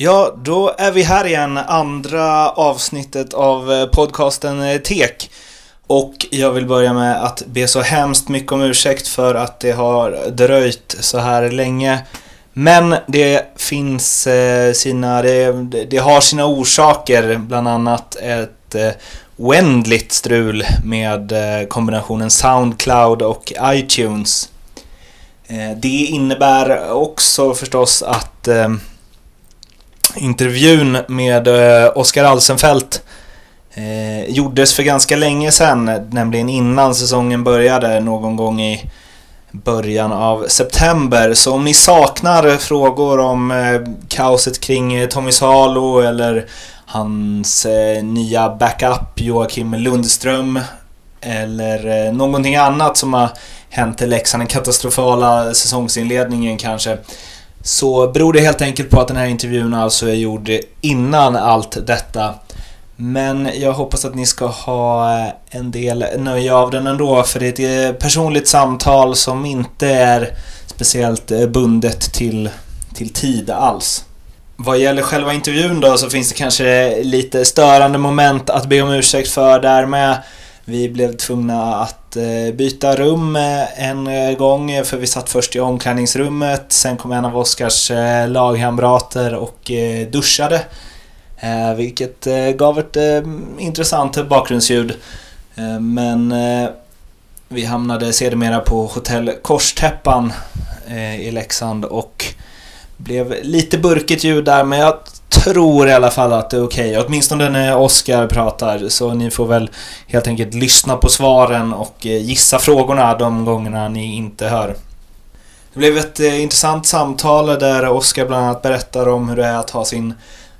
Ja, då är vi här igen, andra avsnittet av eh, podcasten eh, Tek. Och jag vill börja med att be så hemskt mycket om ursäkt för att det har dröjt så här länge. Men det finns eh, sina, det, det har sina orsaker, bland annat ett oändligt strul med kombinationen Soundcloud och iTunes. Det innebär också förstås att intervjun med eh, Oskar Alsenfelt eh, gjordes för ganska länge sedan, nämligen innan säsongen började någon gång i början av september. Så om ni saknar frågor om eh, kaoset kring eh, Tommy Salo eller hans eh, nya backup Joakim Lundström eller någonting annat som har hänt i Leksand, den katastrofala säsongsinledningen kanske så beror det helt enkelt på att den här intervjun alltså är gjord innan allt detta. Men jag hoppas att ni ska ha eh, en del nöje av den ändå för det är ett personligt samtal som inte är speciellt eh, bundet till, till tid alls. Vad gäller själva intervjun då så finns det kanske lite störande moment att be om ursäkt för där med. Vi blev tvungna att eh, byta rum eh, en eh, gång för vi satt först i omklädningsrummet. Sen kom en av Oskars lagkamrater och duschade. Vilket gav ett intressant bakgrundsljud. Men vi hamnade sedermera på hotell Korstäppan i Leksand och blev lite burkigt ljud där men jag tror i alla fall att det är okej. Okay. Åtminstone när Oskar pratar. Så ni får väl helt enkelt lyssna på svaren och eh, gissa frågorna de gångerna ni inte hör. Det blev ett eh, intressant samtal där Oskar bland annat berättar om hur det är att ha sin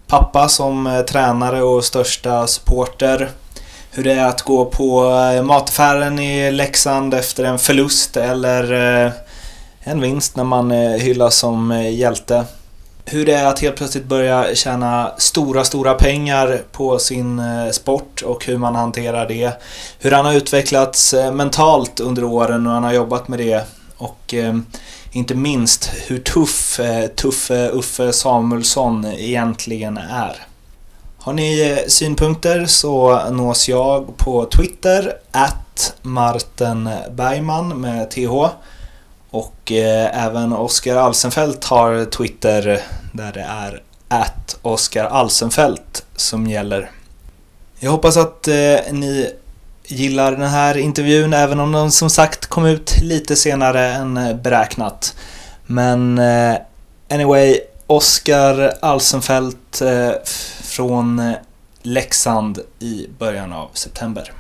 pappa som eh, tränare och största supporter. Hur det är att gå på eh, mataffären i Leksand efter en förlust eller eh, en vinst när man hyllas som hjälte hur det är att helt plötsligt börja tjäna stora, stora pengar på sin eh, sport och hur man hanterar det. Hur han har utvecklats eh, mentalt under åren och han har jobbat med det. Och eh, inte minst hur tuff eh, Tuffe Uffe Samuelsson egentligen är. Har ni synpunkter så nås jag på Twitter, at Martin Bergman med TH. Och eh, även Oskar Alsenfelt har Twitter där det är att Oskar Alsenfelt som gäller. Jag hoppas att eh, ni gillar den här intervjun även om den som sagt kom ut lite senare än eh, beräknat. Men eh, anyway, Oskar Alsenfelt eh, från eh, Leksand i början av september.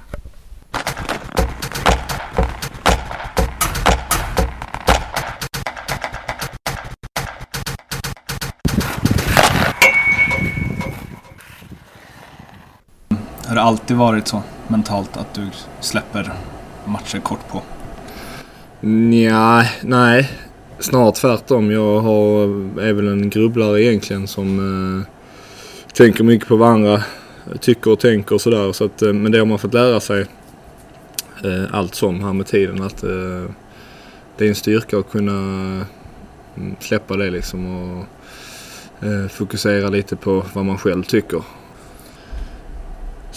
Har det alltid varit så mentalt att du släpper matcher kort på? Nja, nej. Snarare tvärtom. Jag har, är väl en grubblare egentligen som eh, tänker mycket på vad andra tycker och tänker och sådär. Så att, eh, men det har man fått lära sig eh, allt som här med tiden. Att eh, det är en styrka att kunna mm, släppa det liksom och eh, fokusera lite på vad man själv tycker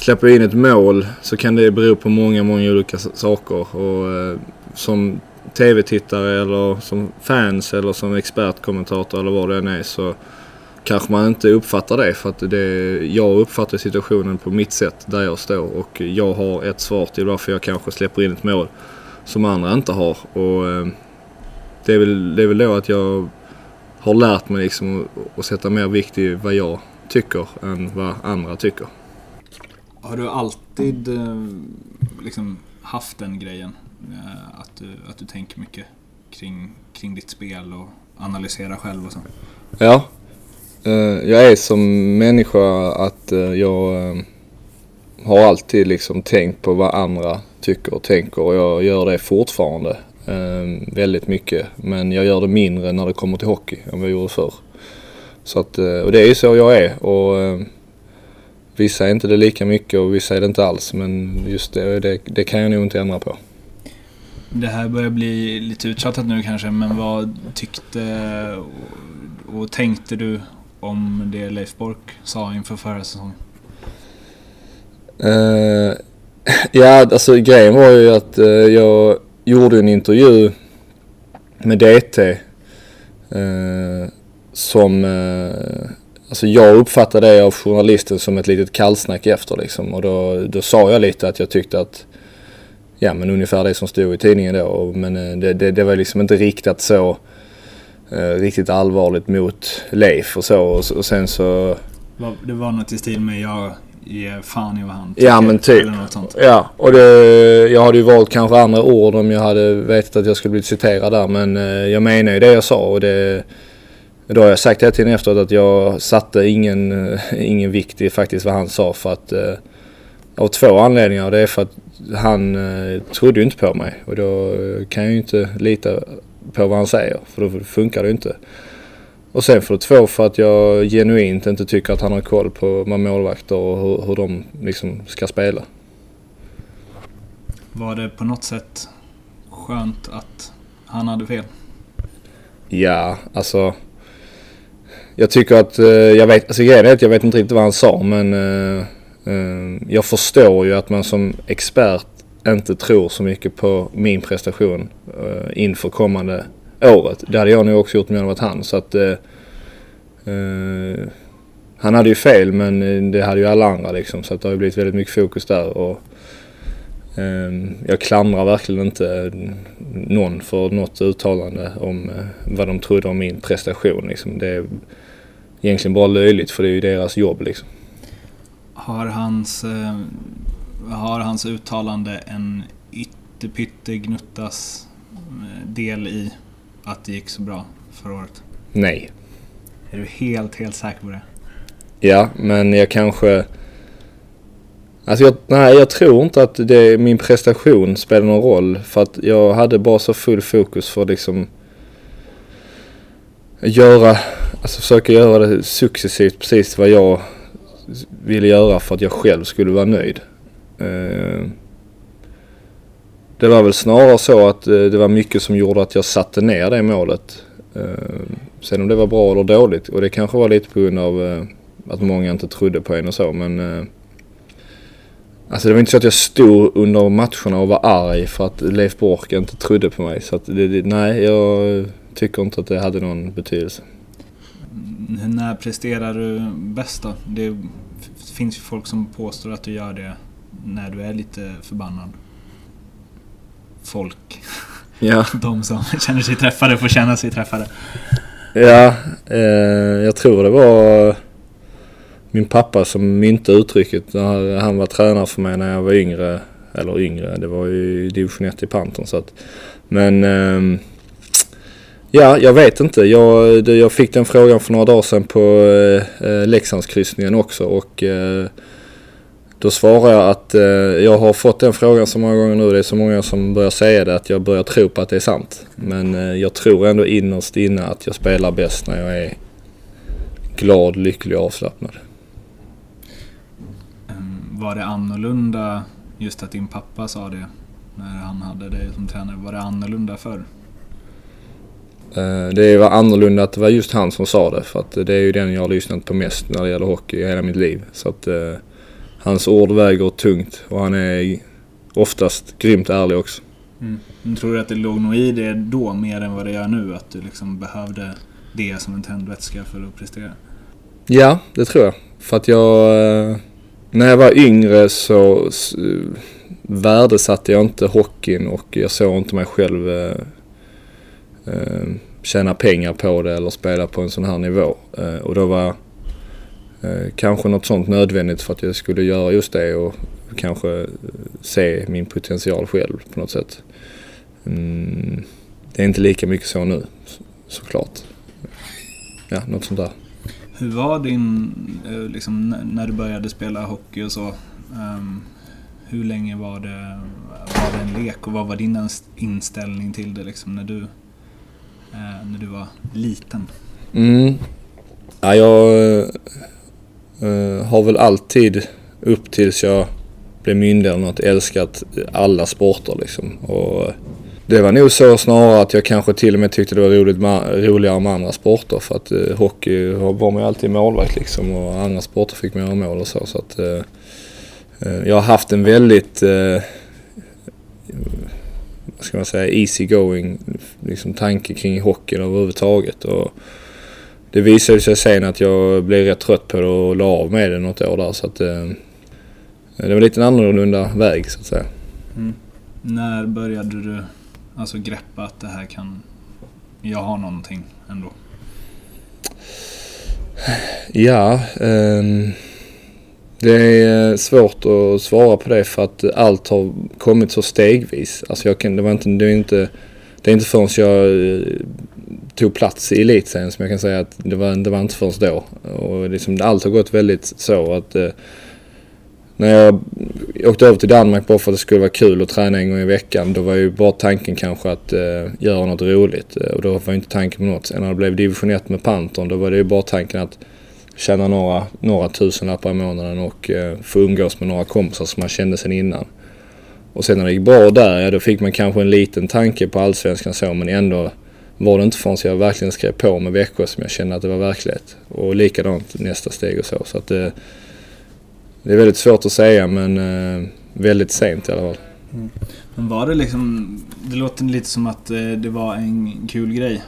släpper in ett mål så kan det bero på många, många olika saker. Och, eh, som tv-tittare eller som fans eller som expertkommentator eller vad det än är så kanske man inte uppfattar det för att det, jag uppfattar situationen på mitt sätt där jag står och jag har ett svar till varför jag kanske släpper in ett mål som andra inte har. Och, eh, det, är väl, det är väl då att jag har lärt mig liksom att, att sätta mer vikt i vad jag tycker än vad andra tycker. Har du alltid eh, liksom haft den grejen? Eh, att du, att du tänker mycket kring, kring ditt spel och analyserar själv och så? Ja. Eh, jag är som människa att jag har alltid liksom tänkt på vad andra tycker och tänker och jag gör det fortfarande. Väldigt mycket. Men jag gör det mindre när det kommer till hockey än vad jag gjorde förr. Så att, och det är ju så jag är. Och Vissa är inte det lika mycket och vissa är det inte alls men just det, det, det kan jag nog inte ändra på. Det här börjar bli lite uttjatat nu kanske men vad tyckte och tänkte du om det Leif Bork sa inför förra säsongen? Uh, ja, alltså grejen var ju att uh, jag gjorde en intervju med DT uh, som Alltså jag uppfattade det av journalisten som ett litet kallsnack efter liksom. Och då, då sa jag lite att jag tyckte att, ja men ungefär det som stod i tidningen då. Men eh, det, det, det var liksom inte riktat så eh, riktigt allvarligt mot Leif och så. Och, och sen så... Det var något i stil med jag ger fan i vad han tycker. Ja men typ. Ja och det, jag hade ju valt kanske andra ord om jag hade vetat att jag skulle bli citerad där. Men eh, jag menar ju det jag sa och det då har jag sagt hela tiden efteråt att jag satte ingen, eh, ingen vikt i faktiskt vad han sa för att eh, av två anledningar. Det är för att han eh, trodde ju inte på mig och då kan jag ju inte lita på vad han säger för då funkar det ju inte. Och sen för två för att jag genuint inte tycker att han har koll på vad målvakter och hur, hur de liksom ska spela. Var det på något sätt skönt att han hade fel? Ja, alltså jag tycker att, eh, jag vet, alltså grejen är att jag vet inte riktigt vad han sa men eh, eh, jag förstår ju att man som expert inte tror så mycket på min prestation eh, inför kommande året. Det hade jag nog också gjort om jag hade varit han. Så att, han hade ju fel men det hade ju alla andra liksom. Så att det har ju blivit väldigt mycket fokus där. Och, ehm, jag klandrar verkligen inte någon för något uttalande om vad de trodde om min prestation. Liksom. Det, egentligen bara löjligt för det är ju deras jobb liksom. Har hans, eh, har hans uttalande en ytterpyttegnuttas eh, del i att det gick så bra förra året? Nej. Är du helt, helt säker på det? Ja, men jag kanske... Alltså jag, nej, jag tror inte att det, min prestation spelar någon roll. För att jag hade bara så full fokus för liksom göra, alltså försöka göra det successivt precis vad jag ville göra för att jag själv skulle vara nöjd. Eh, det var väl snarare så att eh, det var mycket som gjorde att jag satte ner det målet. Eh, sen om det var bra eller dåligt och det kanske var lite på grund av att många inte trodde på en och så men Alltså det var inte så att jag stod under matcherna och var arg för att Leif Bork inte trodde på mig. Så att det, det, nej, jag tycker inte att det hade någon betydelse. När presterar du bäst då? Det finns ju folk som påstår att du gör det när du är lite förbannad. Folk. Ja. De som känner sig träffade får känna sig träffade. Ja, eh, jag tror det var min pappa som myntade uttrycket när han var tränare för mig när jag var yngre. Eller yngre, det var ju division 1 i Panton så att. Men eh, Ja, jag vet inte. Jag, jag fick den frågan för några dagar sedan på eh, eh Leksandskryssningen också och eh, då svarar jag att eh, jag har fått den frågan så många gånger nu. Det är så många som börjar säga det att jag börjar tro på att det är sant. Men eh, jag tror ändå innerst inne att jag spelar bäst när jag är glad, lycklig och avslappnad. Ehm, var det annorlunda just att din pappa sa det när han hade dig som tränare? Var det annorlunda förr? Eh, det var annorlunda att det var just han som sa det för att det är ju den jag har lyssnat på mest när det gäller hockey i hela mitt liv. Så att uh, hans ord väger tungt och han är oftast grymt ärlig också. Mm. Men tror du att det låg nog i det då mer än vad det gör nu? Att du liksom behövde det som en tändvätska för att prestera? Ja, det tror jag. För att jag... Uh, när jag var yngre så värdesatte jag inte hockeyn och jag såg inte mig själv eh, Eh, tjäna pengar på det eller spela på en sån här nivå. Eh, och då var eh, kanske något sånt nödvändigt för att jag skulle göra just det och kanske eh, se min potential själv på något sätt. Mm, det är inte lika mycket så nu såklart. Ja, något sånt där. Hur var din, eh, liksom, när du började spela hockey och så? Um, hur länge var det, var det en lek och vad var din inställning till det liksom, när du Eh, när du var liten? Mm. Ja, jag eh, har väl alltid upp tills jag blev myndig eller något älskat alla sporter liksom. Och Det var nog så snarare att jag kanske till och med tyckte det var roligt med, roligare med andra sporter för att eh, hockey var man ju alltid målvakt liksom och andra sporter fick man göra mål och så. så att, eh, eh jag har haft en väldigt, eh, ska man säga, easy going liksom, tanke kring hockeyn överhuvudtaget. Och det visade sig sen att jag blev rätt trött på det och la av med det något år där så att eh, det var lite en annorlunda väg så att säga. Mm. När började du alltså greppa att det här kan... Jag har någonting ändå? Ja, eh, det är eh, svårt att svara på det för att allt har kommit så stegvis. Alltså jag kan, det, var inte, det, är inte, det är inte förrän jag eh, tog plats i elitserien som jag kan säga att det var, det var inte förrän då. Och liksom, allt har gått väldigt så att eh, när jag åkte över till Danmark bara för att det skulle vara kul att träna en gång i veckan. Då var ju bara tanken kanske att eh, göra något roligt. Och då var inte tanken på något. Sen när det blev division 1 med Pantern då var det ju bara tanken att tjäna några, några tusenlappar i månaden och eh, få umgås med några kompisar som man kände sen innan. Och sen när det gick bra där, ja då fick man kanske en liten tanke på allsvenskan så men ändå var det inte förrän jag verkligen skrev på med Växjö som jag kände att det var verklighet. Och likadant nästa steg och så. så att, uh, det är väldigt svårt att säga men eh, väldigt sent i alla fall. Mm. Men var det liksom, det låter lite som att eh, det var en kul grej.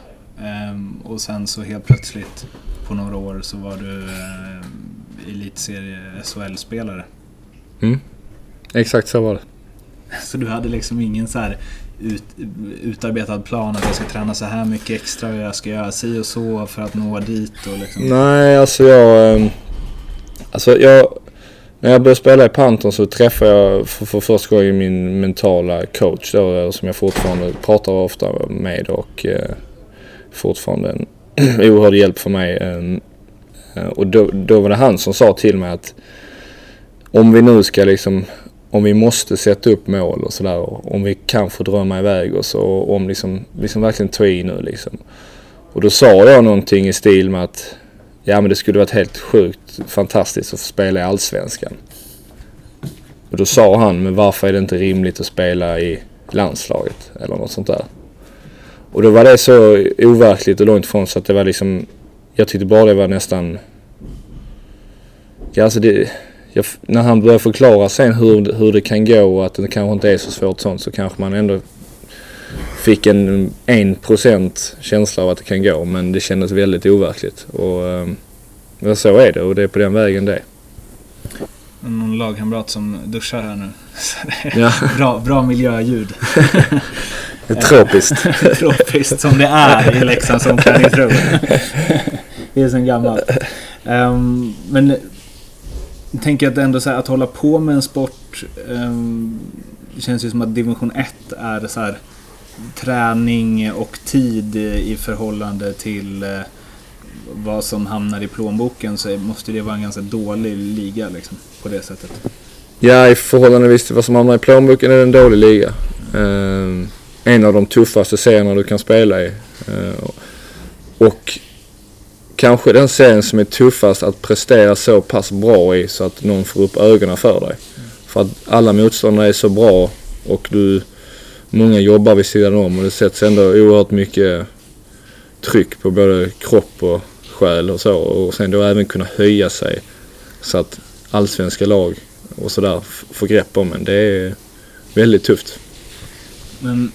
Ehm, och sen så helt plötsligt på några år så var du eh, elitserie SHL-spelare. Mm. Exakt så var det. Så du hade liksom ingen så här ut, utarbetad plan att jag ska träna så här mycket extra och jag ska göra si och så för att nå dit och liksom? Nej, alltså jag... Ehm, alltså jag när jag började spela i Panton så träffade jag för, för första gången min mentala coach då, som jag fortfarande pratar ofta med och eh, fortfarande en oerhörd hjälp för mig. Ehm, eh, och då, då var det han som sa till mig att om vi nu ska liksom, om vi måste sätta upp mål och sådär, om vi kan få drömma iväg oss och om liksom, liksom verkligen ta i nu liksom. Och då sa jag någonting i stil med att Ja men det skulle varit helt sjukt fantastiskt att få spela i Allsvenskan. Och då sa han, men varför är det inte rimligt att spela i landslaget eller något sånt där. Och då var det så overkligt och långt ifrån så att det var liksom, jag tyckte bara det var nästan, ja alltså det, jag, när han började förklara sen hur, hur det kan gå och att det kanske inte är så svårt sånt så kanske man ändå fick en 1% känsla av att det kan gå men det kändes väldigt overkligt. Och eh, så är det och det är på den vägen det Någon lagkamrat som duschar här nu. ja. bra, bra miljöljud. Tropiskt. Tropiskt som det är i Leksands omklädningsrum. det är sen gammalt. Um, men jag tänker att ändå så här, att hålla på med en sport. Um, det känns ju som att division 1 är så här träning och tid i förhållande till eh, vad som hamnar i plånboken så måste det vara en ganska dålig liga liksom, på det sättet. Ja, i förhållande till vad som hamnar i plånboken är det en dålig liga. Uh, en av de tuffaste serierna du kan spela i. Eh, och kanske den serien som är tuffast att prestera så pass bra i så att någon får upp ögonen för dig. För att alla motståndare är så bra och du många jobbar vid sidan om och det sätts ändå oerhört mycket tryck på både kropp och själ och så och sen då även kunna höja sig så att allsvenska lag och sådär får grepp om en. Det är väldigt tufft. Men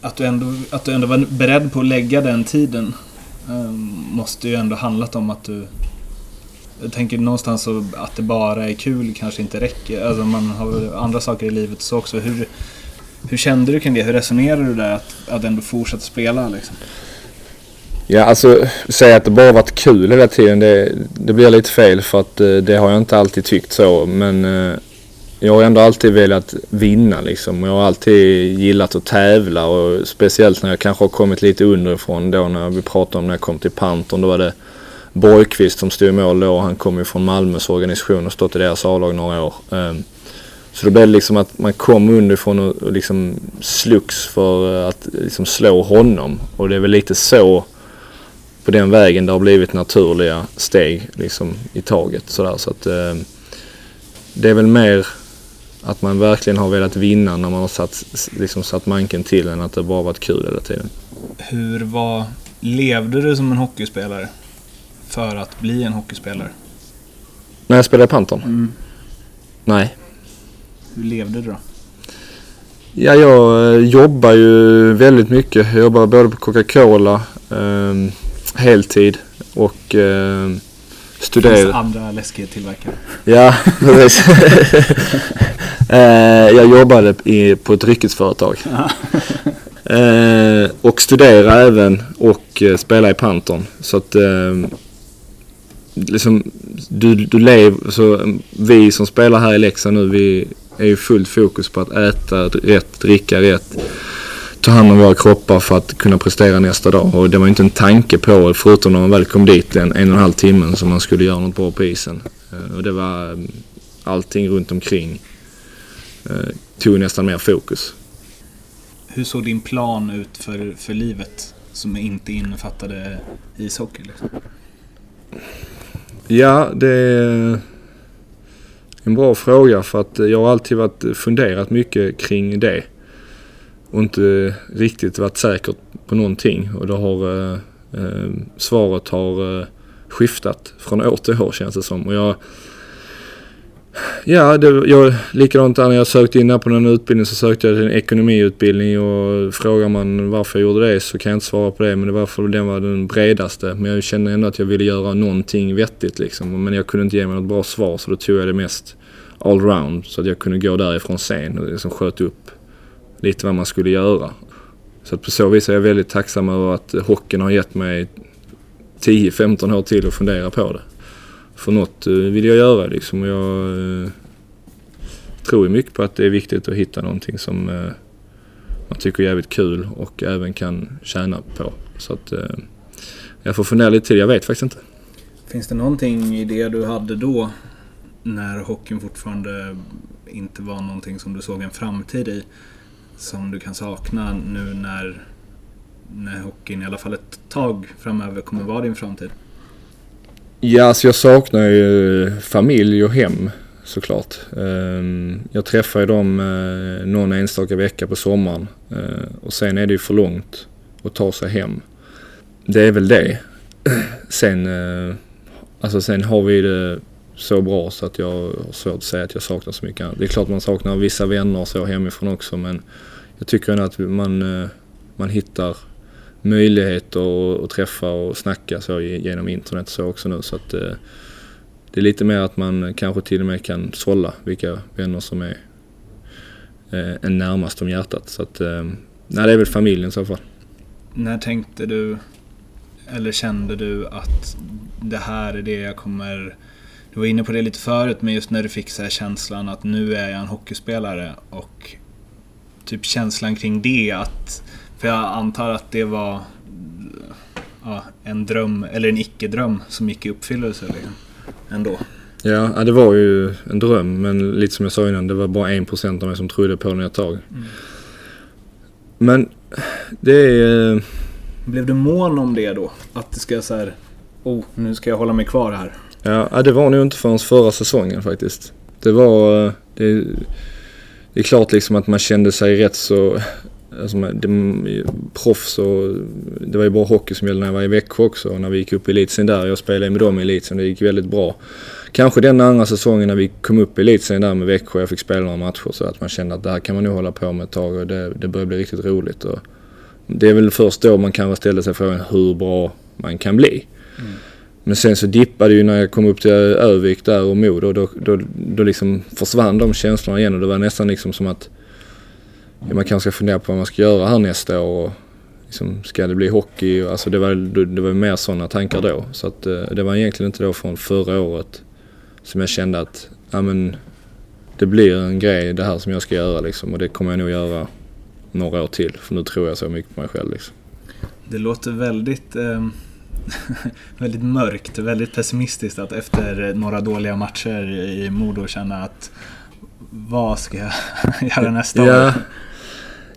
att du ändå, att du ändå var beredd på att lägga den tiden um, måste ju ändå handlat om att du jag tänker någonstans att det bara är kul kanske inte räcker. Alltså man har andra saker i livet så också. Hur, hur kände du kring det? Hur resonerade du där att, att ändå fortsätta spela? Liksom? Ja, alltså säga att det bara varit kul hela tiden, det, det blir lite fel för att eh, det har jag inte alltid tyckt så. Men eh, jag har ändå alltid velat vinna liksom. Jag har alltid gillat att tävla och speciellt när jag kanske har kommit lite underifrån då när vi pratade om när jag kom till Panton. Då var det Borgqvist som stod i mål då. Han kom ju från Malmös organisation och stått i deras A-lag några år. Ehm, så då blev det liksom att man kom underifrån och, liksom slogs för eh, att liksom slå honom. Och det är väl lite så på den vägen det har blivit naturliga steg liksom i taget sådär. Så att ehm, det är väl mer att man verkligen har velat vinna när man har satt, liksom satt manken till än att det bara varit kul hela tiden. Hur var, levde du som en hockeyspelare för att bli en hockeyspelare? När jag spelade i Panton? Mm. Nej. Hur levde du då? Ja, jag eh, jobbar ju väldigt mycket. Jag jobbar både på Coca-Cola, eh, heltid och eh, studerar. Det finns andra läskedryckstillverkare. Ja, precis. eh, jag jobbade i, på ett dryckesföretag. eh, och studerar även och eh, spelar i Panton. Så att liksom, du, du lever, så vi som spelar här i Leksand nu, vi är ju fullt fokus på att äta rätt, dricka rätt, ta hand om våra kroppar för att kunna prestera nästa dag. Och det var inte en tanke på, förutom när man väl kom dit en, en och en halv timme, som man skulle göra något bra på isen. Eh, och det var mm, allting runt omkring eh, tog nästan mer fokus. Hur såg din plan ut för, för livet som inte innefattade ishockey? Liksom? Ja, det är en bra fråga för att jag har alltid varit funderat mycket kring det. Och inte riktigt varit säker på någonting. Och då har eh, eh, svaret har eh, skiftat från år till år känns det som. Och jag, Ja, det, jag, likadant där när jag sökte in på någon utbildning så sökte jag till en ekonomiutbildning och frågar man varför jag gjorde det så kan jag inte svara på det men det var för att den var den bredaste. Men jag kände ändå att jag ville göra någonting vettigt liksom. Men jag kunde inte ge mig något bra svar så då tog jag det mest allround så att jag kunde gå därifrån sen och liksom sköt upp lite vad man skulle göra. Så att på så vis är jag väldigt tacksam över att hockeyn har gett mig 10-15 år till att fundera på det för något eh, vill jag göra liksom. Och jag eh, tror ju mycket på att det är viktigt att hitta någonting som eh, man tycker är jävligt kul och även kan tjäna på. Så att jag får fundera lite till, jag vet faktiskt inte. Finns det någonting i det du hade då när hockeyn fortfarande inte var någonting som du såg en framtid i som du kan sakna nu när, när hockeyn i alla fall ett tag framöver kommer vara din framtid? Ja, alltså jag saknar ju eh, familj och hem såklart. Ehm, jag träffar ju dem eh, någon enstaka vecka på sommaren eh, och sen är det ju för långt att ta sig hem. Det är väl det. Sen, alltså sen har vi det så bra så att jag har svårt att säga att jag saknar så mycket. Det är klart man saknar vissa vänner och så hemifrån också men jag tycker ändå att man, eh, man hittar möjligheter att träffa och snacka så genom internet så också nu. Så att, eh, det är lite mer att man kanske till och med kan sålla vilka vänner som är eh, en närmast om hjärtat. Så att, nej, det är väl familjen i så fall. När tänkte du, eller kände du att det här är det jag kommer... Du var inne på det lite förut, men just när du fick så känslan att nu är jag en hockeyspelare och typ känslan kring det att för jag antar att det var ja, en dröm, eller en icke-dröm som gick i uppfyllelse ändå. Ja, det var ju en dröm men lite som jag sa innan, det var bara en procent av mig som trodde på den ett tag. Mm. Men det är... Blev du mån om det då? Att det ska så här, oh, nu ska jag hålla mig kvar här. Ja, det var nog inte förrän förra säsongen faktiskt. Det var... Eh, det, det är klart liksom att man kände sig rätt så Alltså, det, proffs och det var ju bara hockey som gällde när jag var i Växjö också. När vi gick upp i elitserien där. Jag spelade med dem i elitserien. Det gick väldigt bra. Kanske den andra säsongen när vi kom upp i elitserien där med Växjö. Jag fick spela några matcher så att man kände att det här kan man nog hålla på med ett tag och det, det börjar bli riktigt roligt. Och det är väl först då man kanske ställer sig frågan hur bra man kan bli. Mm. Men sen så dippade ju när jag kom upp till Övik där och Modo. Då, då, då liksom försvann de känslorna igen och det var nästan liksom som att man kanske ska fundera på vad man ska göra här nästa år. Och liksom, ska det bli hockey? Alltså det var, det var mer sådana tankar då. Så att, eh, det var egentligen inte då från förra året som jag kände att ja, men, det blir en grej det här som jag ska göra liksom, och det kommer jag nog göra några år till. För nu tror jag så mycket på mig själv. Liksom. Det låter väldigt, eh, väldigt mörkt, väldigt pessimistiskt att efter några dåliga matcher i Modo känna att vad ska jag göra nästa ja. år?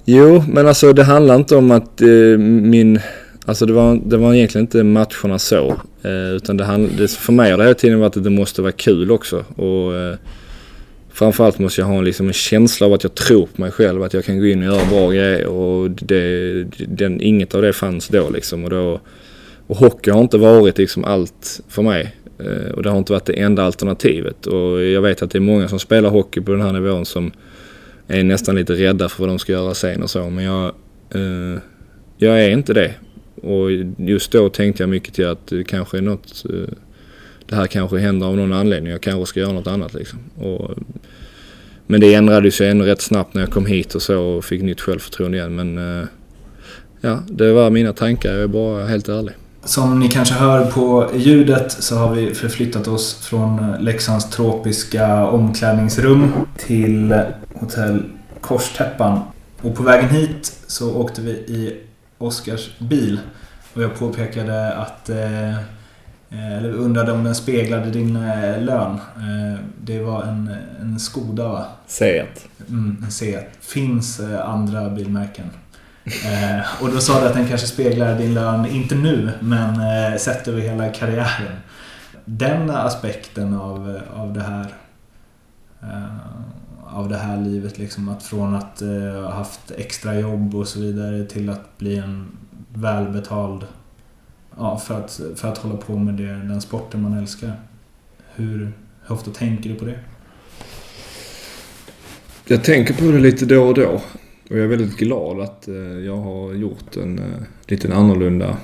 Jo, men alltså det handlar inte om att eh, min... Alltså det var, det var egentligen inte matcherna så. Eh, utan det, hand, det för mig har det hela tiden varit att det måste vara kul också. Och, eh, framförallt måste jag ha en, liksom en känsla av att jag tror på mig själv. Att jag kan gå in och göra bra grejer. Och det, den, inget av det fanns då liksom. Och, då, och hockey har inte varit liksom allt för mig. Eh, och det har inte varit det enda alternativet. Och jag vet att det är många som spelar hockey på den här nivån som är nästan lite rädda för vad de ska göra sen och så. Men jag, eh, jag är inte det. Och just då tänkte jag mycket till att det kanske är något eh, det här kanske händer av någon anledning. Jag kanske ska göra något annat liksom. Och, men det ändrades ju ändå rätt snabbt när jag kom hit och så och fick nytt självförtroende igen. Men eh, ja, det var mina tankar. Jag är bara helt ärlig. Som ni kanske hör på ljudet så har vi förflyttat oss från Leksands tropiska omklädningsrum till hotell Korstäppan. Och på vägen hit så åkte vi i Oskars bil. Och jag påpekade att eh, Eh, eller undrade om den speglade din eh, lön. Eh, det var en, en Skoda va? Seat. Mm, en Seat. Finns andra bilmärken. Eh, och då sa du att den kanske speglar din lön, inte nu, men eh, sett över hela karriären. Den aspekten av, eh, av det här av det här livet, liksom att från att ha haft extra jobb och så vidare till att bli en välbetald ja, för, att, för att hålla på med det, den sporten man älskar. Hur, hur ofta tänker du på det? Jag tänker på det lite då och då. Och jag är väldigt glad att eh, jag har gjort en eh, lite annorlunda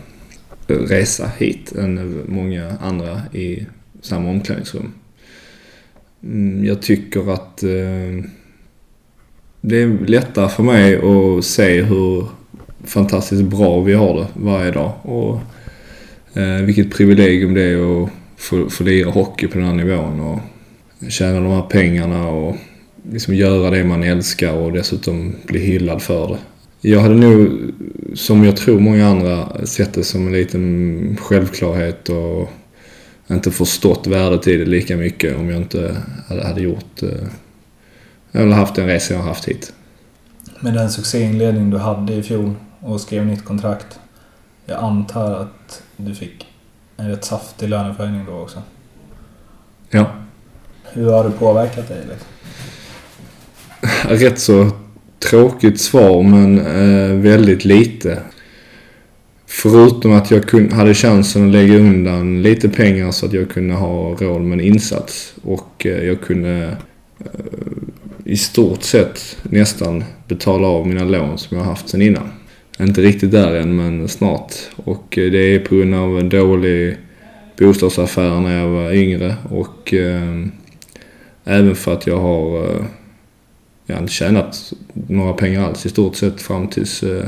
resa hit än många andra i samma omklädningsrum. Mm, jag tycker att eh, det är lättare för mig att se hur fantastiskt bra vi har det varje dag. Och vilket privilegium det är att få, få lira hockey på den här nivån och tjäna de här pengarna och liksom göra det man älskar och dessutom bli hyllad för det. Jag hade nog, som jag tror många andra, sett det som en liten självklarhet och inte förstått värdet i det lika mycket om jag inte hade, gjort eh, eller haft den resa jag haft hit. Med den succéinledning du hade i fjol och skrev nytt kontrakt. Jag antar att du fick en rätt saftig löneförhöjning då också. Ja. Hur har det påverkat dig? Liksom? Rätt så tråkigt svar men eh, väldigt lite. Förutom att jag kun, hade chansen att lägga undan lite pengar så att jag kunde ha råd med en insats. Och eh, jag kunde eh, i stort sett nästan betala av mina lån som jag haft sedan innan inte riktigt där än, men snart. Och eh, det är på grund av en dålig bostadsaffär när jag var yngre och eh, även för att jag har eh, jag har inte tjänat några pengar alls i stort sett fram tills eh,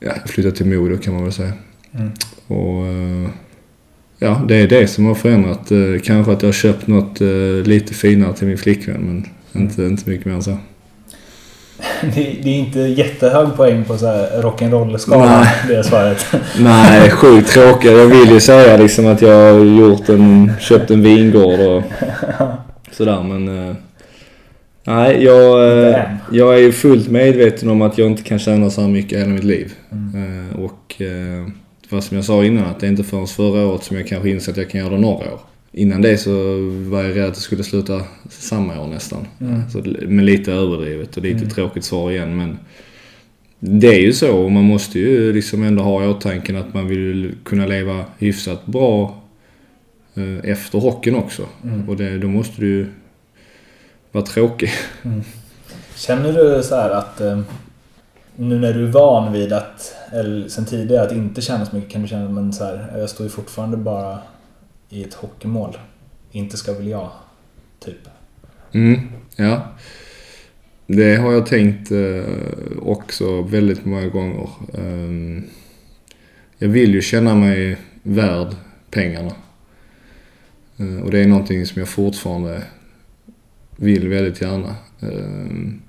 ja, jag flyttade till Modo kan man väl säga. Mm. Och eh, ja, det är det som har förändrat. Eh, kanske att jag har köpt något eh, lite finare till min flickvän men inte, inte mycket mer än så. det, det är inte jättehög poäng på så här rock'n'roll-skalan, det svaret. Nej, sjukt tråkigt. Jag vill ju säga liksom att jag har gjort en, köpt en vingård och sådär men... Eh, nej, jag, eh, jag är ju fullt medveten om att jag inte kan tjäna så här mycket hela mitt liv. Mm. Eh, och vad som jag sa innan, att det är inte förrän förra året som jag kanske inser att jag kan göra det några år. Innan det så var jag rädd att det skulle sluta samma år nästan. Mm. Så, men lite överdrivet och lite mm. tråkigt svar igen men det är ju så och man måste ju liksom ändå ha i åtanke att man vill kunna leva hyfsat bra eh, efter hockeyn också. Mm. Och det, då måste du vara tråkig. Mm. Känner du så att eh, nu när du är van vid att, eller sen tidigare, att inte känna så mycket kan du känna men så här, jag står ju fortfarande bara i ett hockeymål. Inte ska väl jag, typ. Mm, ja. Det har jag tänkt eh, också väldigt många gånger. Um, jag vill ju känna mig värd pengarna. Uh, och det är någonting som jag fortfarande vill väldigt gärna. Um,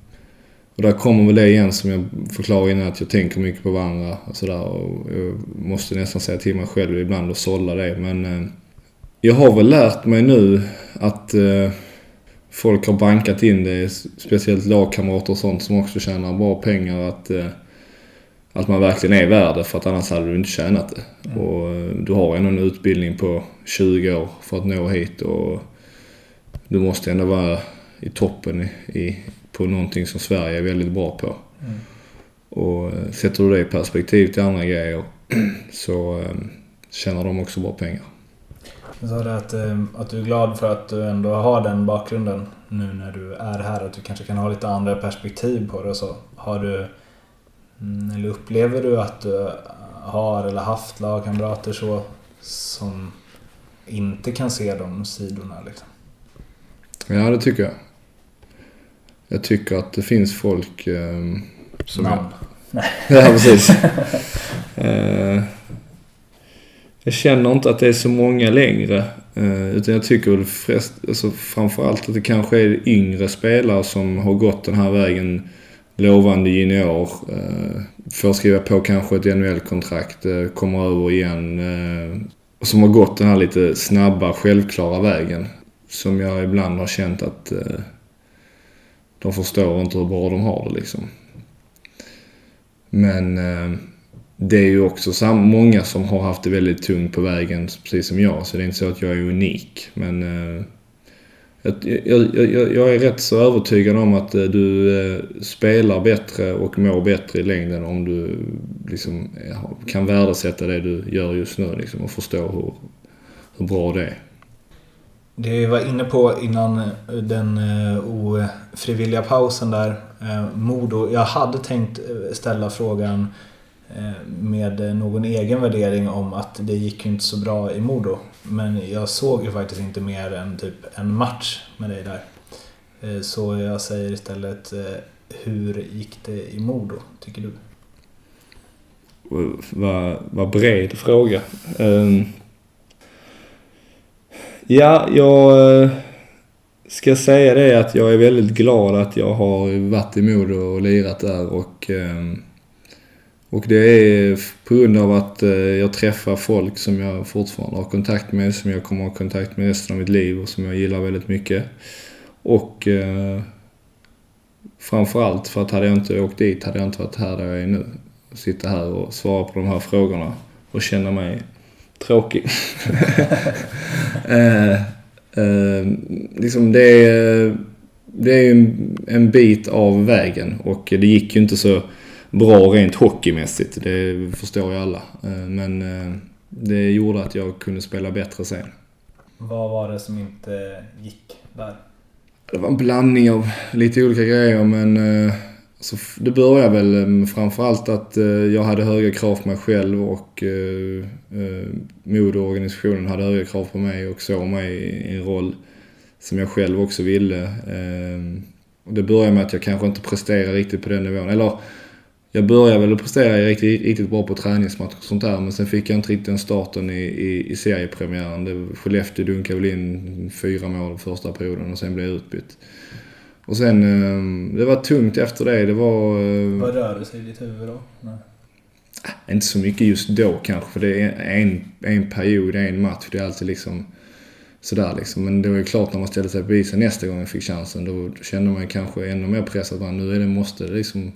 och där kommer väl det igen som jag förklarade innan att jag tänker mycket på varandra och sådär. Och jag måste nästan säga till mig själv ibland och sålla det. Men uh, jag har väl lärt mig nu att eh, folk har bankat in det, speciellt lagkamrater och sånt som också tjänar bra pengar, att, eh, att man verkligen är värd det för att annars hade du inte tjänat det. Mm. Och eh, du har ändå en utbildning på 20 år för att nå hit och du måste ändå vara i toppen i, på någonting som Sverige är väldigt bra på. Mm. Och eh, sätter du det i perspektiv till andra grejer så eh, tjänar de också bra pengar. Du sa det att, eh, att du är glad för att du ändå har den bakgrunden nu när du är här. Att du kanske kan ha lite andra perspektiv på det och så. Har du, mm, eller upplever du att du har eller haft lagkamrater så som inte kan se de sidorna liksom? Ja, det tycker jag. Jag tycker att det finns folk eh, som... Namn? Jag... ja, precis. eh, jag känner inte att det är så många längre. Eh, utan jag tycker väl flest, alltså framförallt att det kanske är yngre spelare som har gått den här vägen. Lovande junior. Eh, får skriva på kanske ett NHL-kontrakt. Eh, kommer över igen. Eh, som har gått den här lite snabba, självklara vägen. Som jag ibland har känt att eh, de förstår inte hur bra de har det liksom. Men eh, det är ju också många som har haft det väldigt tungt på vägen, precis som jag. Så det är inte så att jag är unik. Men eh, jag, jag, jag, jag, är rätt så övertygad om att eh, du eh, spelar bättre och mår bättre i längden om du liksom eh, kan värdesätta det du gör just nu liksom, och förstå hur, hur bra det är. Det vi var inne på innan eh, den eh, ofrivilliga pausen där, eh, Modo. Jag hade tänkt ställa frågan med någon egen värdering om att det gick ju inte så bra i Modo. Men jag såg ju faktiskt inte mer än typ en match med dig där. Så jag säger istället, hur gick det i Modo, tycker du? Vad, vad bred fråga. Um, ja, jag eh, ska säga det att jag är väldigt glad att jag har varit i Modo och lirat där och ehm, och det är på grund av att eh, jag träffar folk som jag fortfarande har kontakt med, som jag kommer att ha kontakt med resten av mitt liv och som jag gillar väldigt mycket. Och eh, framförallt för att hade jag inte åkt dit hade jag inte varit här där jag är nu. Sitta här och svara på de här frågorna och känna mig tråkig. eh, eh, liksom det är, det är en, en bit av vägen och det gick ju inte så bra rent hockeymässigt. Det förstår ju alla. Eh, men eh, det gjorde att jag kunde spela bättre sen. Vad var det som inte gick där? Det var en blandning av lite olika grejer men eh, alltså, det började väl framförallt att jag hade höga krav på mig själv och eh, hade höga krav på mig och såg mig i en roll som jag själv också ville. Ehm, och det började med att jag kanske inte presterade riktigt på den nivån. Eller jag började väl att prestera riktigt, riktigt bra på träningsmatcher och sånt där men sen fick jag inte riktigt den starten i, i, i seriepremiären. Det, Skellefteå dunkade väl in fyra mål första perioden och sen blev jag utbytt. Och sen, ehm, det var tungt efter det. Det var... Eh, Vad rörde sig i ditt huvud då? Nej. Inte så mycket just då kanske, för det är en, en period, en match. Det är alltid liksom sådär liksom. Men det var ju klart när man ställde sig på isen nästa gång jag fick chansen. Då kände man kanske ännu mer press att man, nu är det, måste det liksom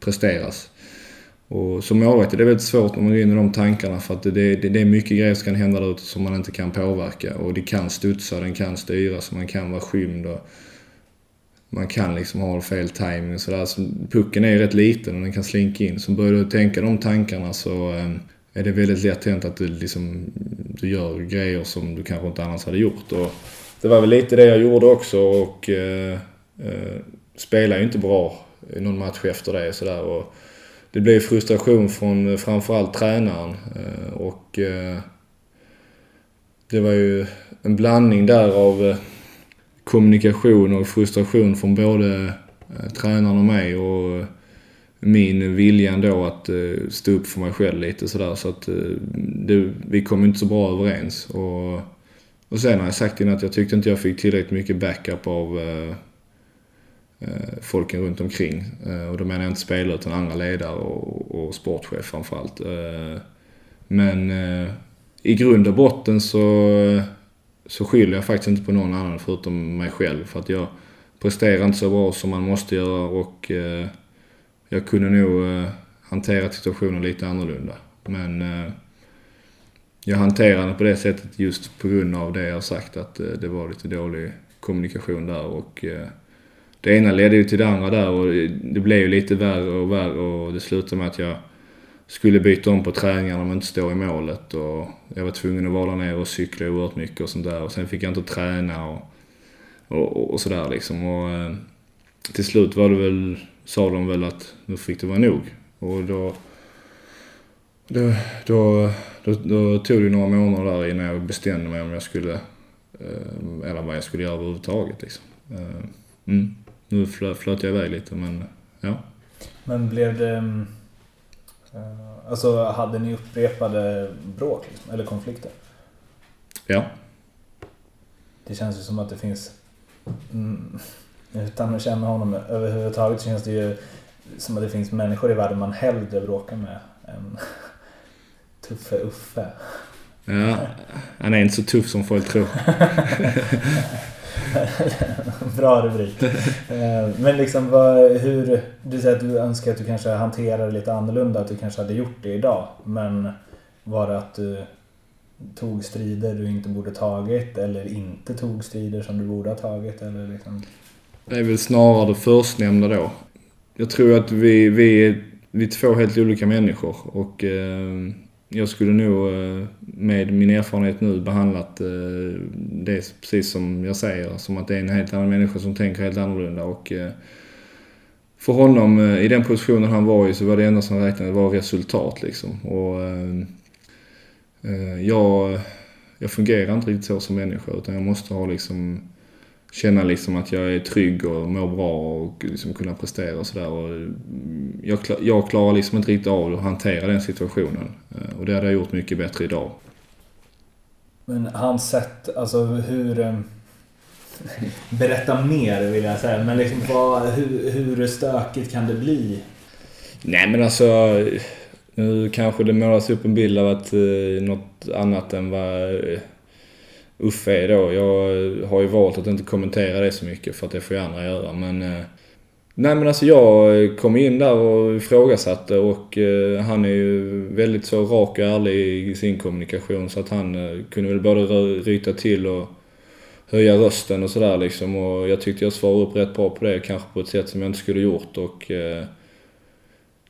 presteras. Och som målvakt är det väldigt svårt när man går in i de tankarna för att det, det, det är mycket grejer som kan hända där ute som man inte kan påverka. Och det kan studsa, den kan styras, man kan vara skymd och man kan liksom ha fel timing och sådär. Så pucken är ju rätt liten och den kan slinka in. Så börjar du tänka de tankarna så ehm, är det väldigt lätt hänt att du, liksom, du gör grejer som du kanske inte annars hade gjort. Och det var väl lite det jag gjorde också och eh, eh, spelade ju inte bra någon match efter det. Så Och det blev frustration från framförallt tränaren. Eh, och eh, det var ju en blandning där av eh, kommunikation och frustration från både eh, tränaren och mig. Och eh, min vilja ändå att eh, stå upp för mig själv lite sådär. Så att det, vi kom inte så bra överens. Och, och sen har jag sagt innan att jag tyckte inte jag fick tillräckligt mycket backup av Eh, folken runt omkring. Eh, och då menar jag inte spelare utan andra ledare och, och sportchef framförallt. Eh, men i grund och botten så, så skyller jag faktiskt inte på någon annan förutom mig själv. För att jag presterar inte så bra som man måste göra och eh, jag kunde nog eh, hantera situationen lite annorlunda. Men eh, jag hanterade det på det sättet just på grund av det jag sagt att det var lite dålig kommunikation där och eh, det ena ledde ju till det andra där och det blev ju lite värre och värre och det slutade med att jag skulle byta om på träningarna om jag inte stå i målet och jag var tvungen att vara där nere och cykla oerhört mycket och sånt där och sen fick jag inte träna och, och, och sådär liksom och eh, till slut var det väl, sa de väl att nu fick det vara nog och då då, då, då, då tog det några månader där innan jag bestämde mig om jag skulle, eh, eller vad jag skulle göra överhuvudtaget liksom. Eh, mm. Nu flöt jag iväg lite men ja. Men blev det... Mm, Eh, alltså hade ni upprepade bråk liksom, eller konflikter? Ja. Det känns ju som att det finns... Mm, utan att känna honom överhuvudtaget så känns det ju som att det finns människor i världen man hellre bråkar med än Tuffe Uffe. Ja, han är inte så tuff som folk tror. Bra rubrik. Eh, men liksom vad, hur... Du säger att du önskar att du kanske hanterar det lite annorlunda, att du kanske hade gjort det idag. Men var det att du tog strider du inte borde tagit eller inte tog strider som du borde ha tagit? Eller liksom... Det är väl snarare det förstnämnda då. Jag tror att vi, vi, är, vi är två helt olika människor och eh, jag skulle nog eh, med min erfarenhet nu behandlat eh, det precis som jag säger. Som att det är en helt annan människa som tänker helt annorlunda. Och eh, för honom, eh, i den positionen han var i, så var det enda som räknade var resultat liksom. Och eh, eh, jag, jag fungerar inte riktigt så som människa utan jag måste ha liksom känna liksom att jag är trygg och mår bra och liksom kunna prestera och sådär. Mm, jag, jag klarar liksom inte riktigt av att hantera den situationen. Och det hade jag gjort mycket bättre idag. Men hans sätt, alltså hur... Eh, berätta mer vill jag säga, men liksom vad, hur, hur stökigt kan det bli? Nej men alltså... Nu kanske det målas upp en bild av att eh, något annat än vad eh, Uffe är då. Jag har ju valt att inte kommentera det så mycket för att det får ju andra göra. Men, eh, nej men alltså jag kom in där och ifrågasatte och eh, han är ju väldigt så rak och ärlig i sin kommunikation så att han eh, kunde väl både ryta till och höja rösten och sådär liksom. Och jag tyckte jag svarade upp rätt bra på det, kanske på ett sätt som jag inte skulle gjort. Och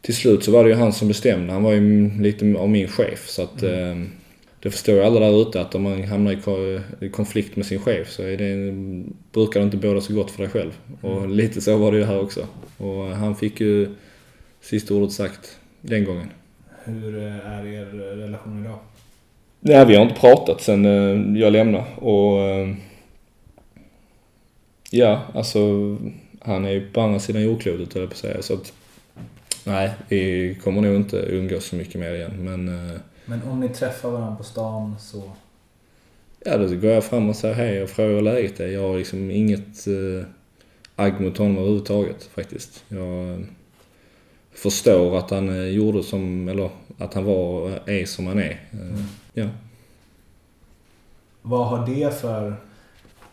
till slut så var det ju han som bestämde. Han var ju lite av min chef så att mm det förstår ju alla där ute att om man hamnar i konflikt med sin chef så är det, brukar det inte båda så gott för dig själv. Och mm. lite så var det ju här också. Och han fick ju sista ordet sagt den gången. Hur är er relation idag? Nej, vi har inte pratat sen eh, jag lämnade och eh, ja, alltså han är ju på andra sidan jordklotet höll jag på att säga så att nej, vi kommer nog inte umgås så mycket mer igen men eh, men om ni träffar varandra på stan så? Ja, då går jag fram och säger hej och frågar läget är. Jag har liksom inget eh, agg mot honom överhuvudtaget faktiskt. Jag eh, förstår att han eh, gjorde som, eller att han var, är som han är. Eh, mm. Ja. Vad har det för,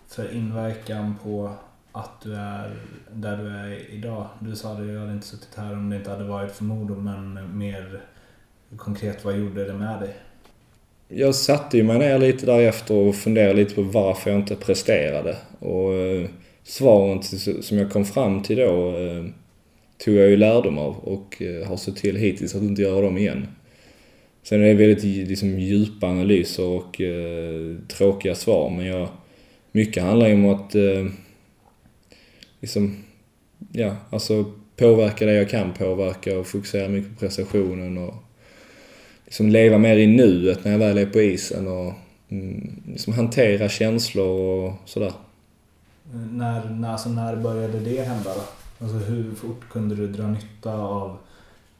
för inverkan på att du är där du är idag? Du sa att jag hade inte suttit här om det inte hade varit för Modo, men mer konkret, vad gjorde det med dig? Jag satte ju mig ner lite därefter och funderade lite på varför jag inte presterade. Och eh, svaren som jag kom fram till då eh, tog jag ju lärdom av och eh, har sett till hittills att inte göra dem igen. Sen är det väldigt liksom, djupa analyser och eh, tråkiga svar men jag, mycket handlar ju om att eh, liksom, ja, alltså påverka det jag kan påverka och fokusera mycket på prestationen och liksom leva mer i nuet när jag väl är på isen och mm, liksom hantera känslor och sådär. När, när, alltså när började det hända då? Alltså hur fort kunde du dra nytta av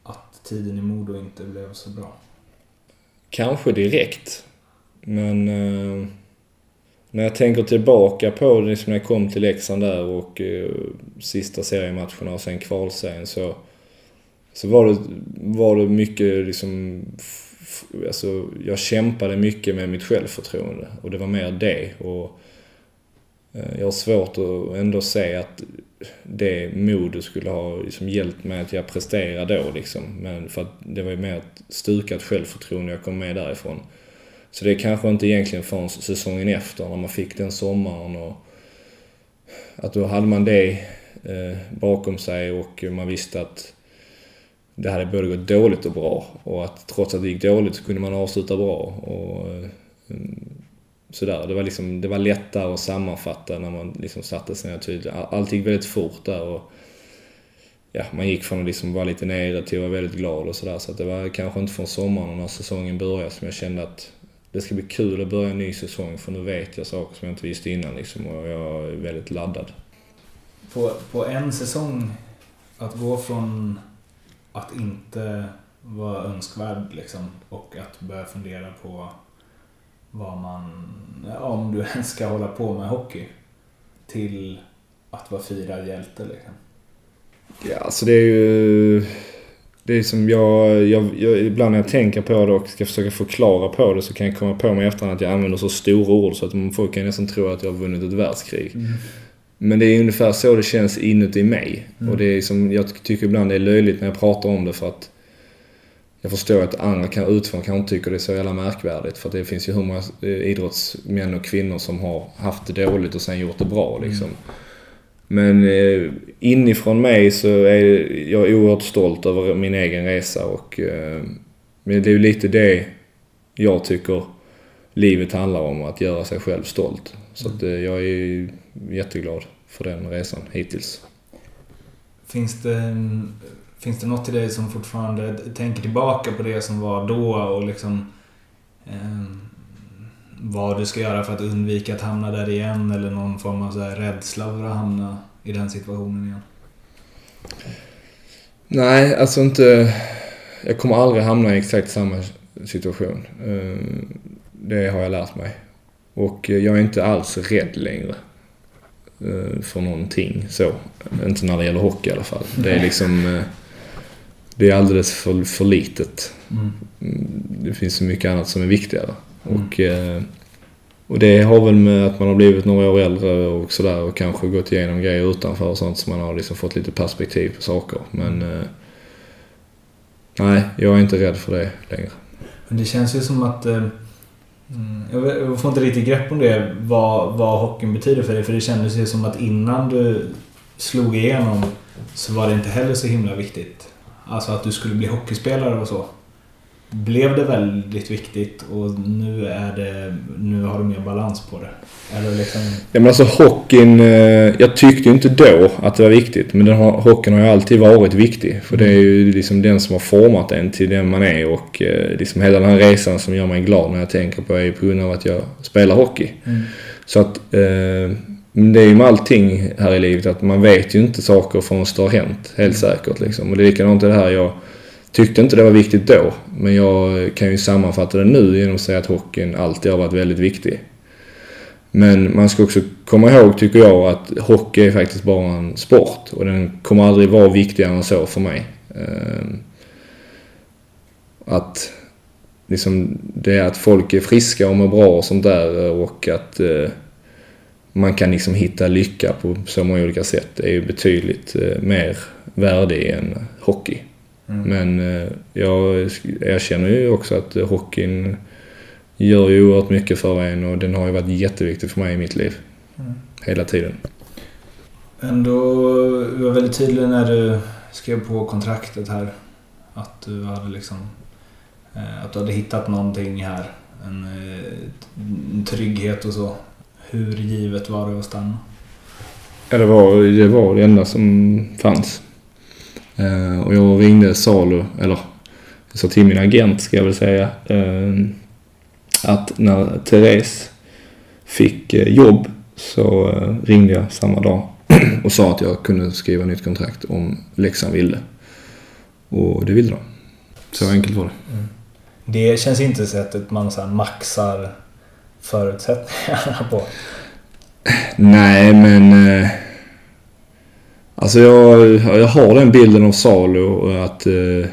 att tiden i Modo inte blev så bra? Kanske direkt. Men eh, när jag tänker tillbaka på det, liksom när jag kom till Leksand där och eh, sista seriematcherna och sen kvalserien så, så var, det, var det mycket liksom alltså, jag kämpade mycket med mitt självförtroende och det var mer det. Och, eh, jag har svårt att ändå se att det modet skulle ha liksom hjälpt mig att jag presterade då liksom. Men för att det var ju mer ett stukat självförtroende jag kom med därifrån. Så det är kanske inte egentligen förrän säsongen efter när man fick den sommaren och att då hade man det eh, bakom sig och man visste att det hade både gått dåligt och bra. Och att trots att det gick dåligt så kunde man avsluta bra. Och, eh, sådär. Det var, liksom, det var lättare att sammanfatta när man liksom satte sig ner tydligt. Allt gick väldigt fort där. Och, ja, man gick från att liksom vara lite nere till att vara väldigt glad och sådär. Så att det var kanske inte från sommaren när säsongen började som jag kände att det ska bli kul att börja en ny säsong för nu vet jag saker som jag inte visste innan liksom, och jag är väldigt laddad. På, på en säsong, att gå från att inte vara önskvärd liksom, och att börja fundera på vad man, om du ens ska hålla på med hockey, till att vara firad hjälte liksom. Ja, alltså det är ju... Det är som jag, jag, jag, ibland när jag tänker på det och ska försöka förklara på det så kan jag komma på mig efterhand att jag använder så stora ord så att folk kan nästan tro att jag har vunnit ett världskrig. Mm. Men det är ungefär så det känns inuti mig. Mm. Och det är som, jag tycker ibland det är löjligt när jag pratar om det för att jag förstår att andra kan utifrån kanske inte tycker det är så jävla märkvärdigt. För det finns ju hur många eh, idrottsmän och kvinnor som har haft det dåligt och sen gjort det bra liksom. Mm. Men eh, inifrån mig så är jag oerhört stolt över min egen resa och eh, men det är ju lite det jag tycker livet handlar om, att göra sig själv stolt. Så att, eh, jag är jätteglad för den resan hittills. Finns det, finns det något i dig som fortfarande tänker tillbaka på det som var då och liksom eh, vad du ska göra för att undvika att hamna där igen eller någon form av så här rädsla för att hamna i den situationen igen? Nej, alltså inte... Jag kommer aldrig hamna i exakt samma situation. Eh, det har jag lärt mig. Och jag är inte alls rädd längre för någonting så. Inte när det gäller hockey i alla fall. Det är liksom... Eh, det är alldeles för, för litet. Mm. Det finns så mycket annat som är viktigare. Mm. Och, och det har väl med att man har blivit några år äldre och sådär och kanske gått igenom grejer utanför och sånt så man har liksom fått lite perspektiv på saker. Men mm. nej, jag är inte rädd för det längre. Men det känns ju som att Mm. Jag får inte riktigt grepp om det, vad, vad hockeyn betyder för dig. För det kändes ju som att innan du slog igenom så var det inte heller så himla viktigt. Alltså att du skulle bli hockeyspelare och så blev det väldigt viktigt och nu, är det, nu har du mer balans på det? Eller liksom... Ja men alltså hockeyn, eh, jag tyckte ju inte då att det var viktigt men den har, hockeyn har ju alltid varit viktig. För det är ju liksom den som har format en till den man är och eh, liksom hela den här resan som gör mig glad när jag tänker på är på grund av att jag spelar hockey. Mm. Så att eh, det är ju med allting här i livet att man vet ju inte saker förrän det har hänt. Helt säkert liksom. Och det är likadant det här jag Tyckte inte det var viktigt då, men jag kan ju sammanfatta det nu genom att säga att hockeyn alltid har varit väldigt viktig. Men man ska också komma ihåg, tycker jag, att hockey är faktiskt bara en sport och den kommer aldrig vara viktigare än så för mig. Ehm, att liksom, det är att folk är friska och mår bra och sånt där och att eh, man kan liksom hitta lycka på så många olika sätt det är ju betydligt eh, mer värde än hockey. Mm. Men eh, jag erkänner ju också att hockeyn gör ju oerhört mycket för en och den har ju varit jätteviktig för mig i mitt liv. Mm. Hela tiden. Ändå, du var väldigt tydlig när du skrev på kontraktet här. Att du hade liksom eh, att du hade hittat någonting här. En, en trygghet och så. Hur givet var det att stanna? Ja, det var det, var det enda som fanns. Eh, och jag ringde Salo, eller jag sa till min agent ska jag väl säga, eh, att när Therese fick eh, jobb så ringde jag samma dag och sa att jag kunde skriva nytt kontrakt om Leksand ville. Och det ville de. Så enkelt var det. Mm. Det känns inte sättet man så maxar förutsättningarna på. Nej, men Alltså jag, jag har den bilden av Salo att... Eh,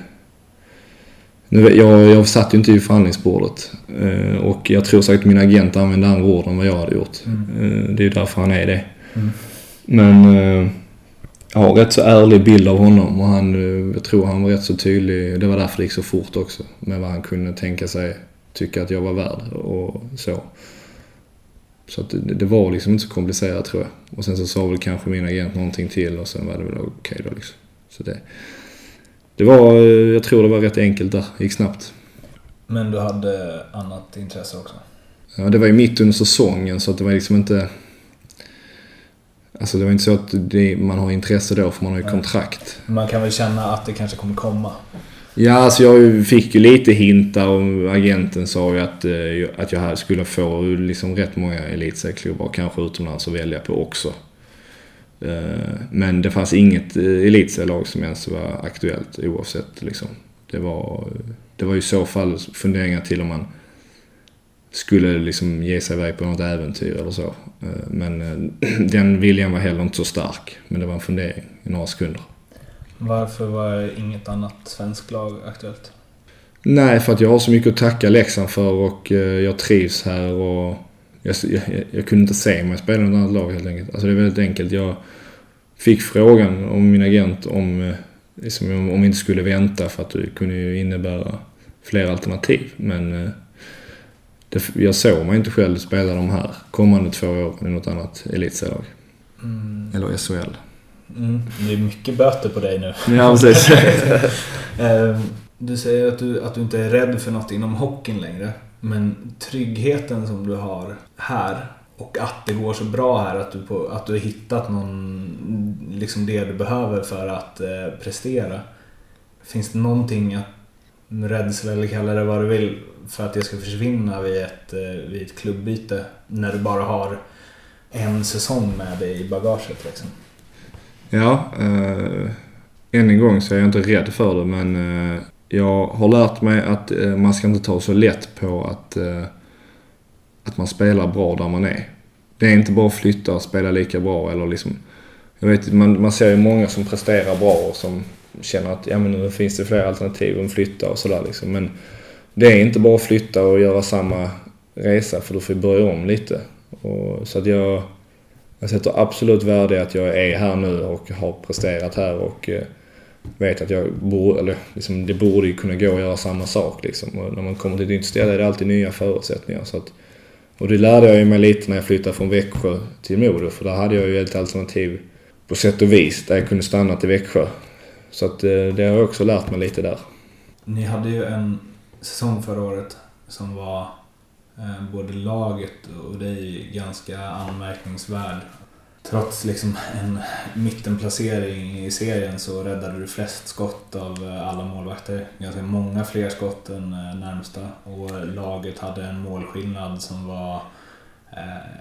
nu, jag, jag satt ju inte i förhandlingsbordet. Eh, och jag tror säkert min agent använde andra ord än vad jag hade gjort. Mm. Eh, det är därför han är det. Mm. Men eh, jag har rätt så ärlig bild av honom och han, eh, jag tror han var rätt så tydlig. Det var därför det gick så fort också. Med vad han kunde tänka sig tycka att jag var värd och så. Så att det, det var liksom inte så komplicerat tror jag. Och sen så sa väl kanske min agent någonting till och sen var det väl okej okay då liksom. Så det, det var, jag tror det var rätt enkelt där, gick snabbt. Men du hade annat intresse också? Ja, det var ju mitt under säsongen så att det var liksom inte... Alltså det var inte så att det, man har intresse då för man har ju kontrakt. Man kan väl känna att det kanske kommer komma? Ja, alltså jag fick ju lite hintar och agenten sa ju att, eh, att jag skulle få liksom rätt många elitserieklubbar, kanske utomlands, att välja på också. Eh, men det fanns inget eh, elitserielag som ens var aktuellt oavsett. Liksom. Det, var, det var i så fall funderingar till om man skulle liksom ge sig iväg på något äventyr eller så. Eh, men den viljan var heller inte så stark. Men det var en fundering i några sekunder. Varför var inget annat svenskt lag aktuellt? Nej, för att jag har så mycket att tacka Leksand för och eh, jag trivs här och jag, jag, jag kunde inte se mig spela i något annat lag helt enkelt. Alltså det är väldigt enkelt. Jag fick frågan om min agent om, eh, liksom, om vi inte skulle vänta för att det kunde ju innebära fler alternativ. Men eh, det, jag såg mig inte själv spela de här kommande två åren i något annat elitserielag. Mm. Eller SHL. Mm, det är mycket böter på dig nu. Ja, precis. Ehm, du säger att du, att du inte är rädd för något inom hockeyn längre. Men tryggheten som du har här och att det går så bra här att du, på, att du har hittat någon, liksom det du behöver för att eh, prestera. Finns det någonting, att, rädsla eller kalla det vad du vill, för att det ska försvinna vid ett, eh, vid ett klubbyte när du bara har en säsong med dig i bagaget? Liksom? Ja, eh, än en gång så är jag inte rädd för det men eh, jag har lärt mig att eh, man ska inte ta så lätt på att, eh, att man spelar bra där man är. Det är inte bara att flytta och spela lika bra eller liksom jag vet, man, man ser ju många som presterar bra och som känner att ja, men nu finns det fler alternativ än flytta och sådär liksom. Men det är inte bara att flytta och göra samma resa för du får börja om lite. Och, så att jag jag sätter absolut värde i att jag är här nu och har presterat här och eh, vet att jag borde, eller liksom, det borde ju kunna gå att göra samma sak liksom. Och när man kommer till ett nytt ställe är det alltid nya förutsättningar. Så att, och det lärde jag mig lite när jag flyttade från Växjö till Modo för där hade jag ju ett alternativ på sätt och vis där jag kunde stanna till Växjö. Så att eh, det har jag också lärt mig lite där. Ni hade ju en säsong förra året som var Eh, både laget och dig ganska anmärkningsvärd. Trots liksom en mittenplacering i serien så räddade du flest skott av eh, alla målvakter. Ganska många fler skott än eh, närmsta. Och laget hade en målskillnad som var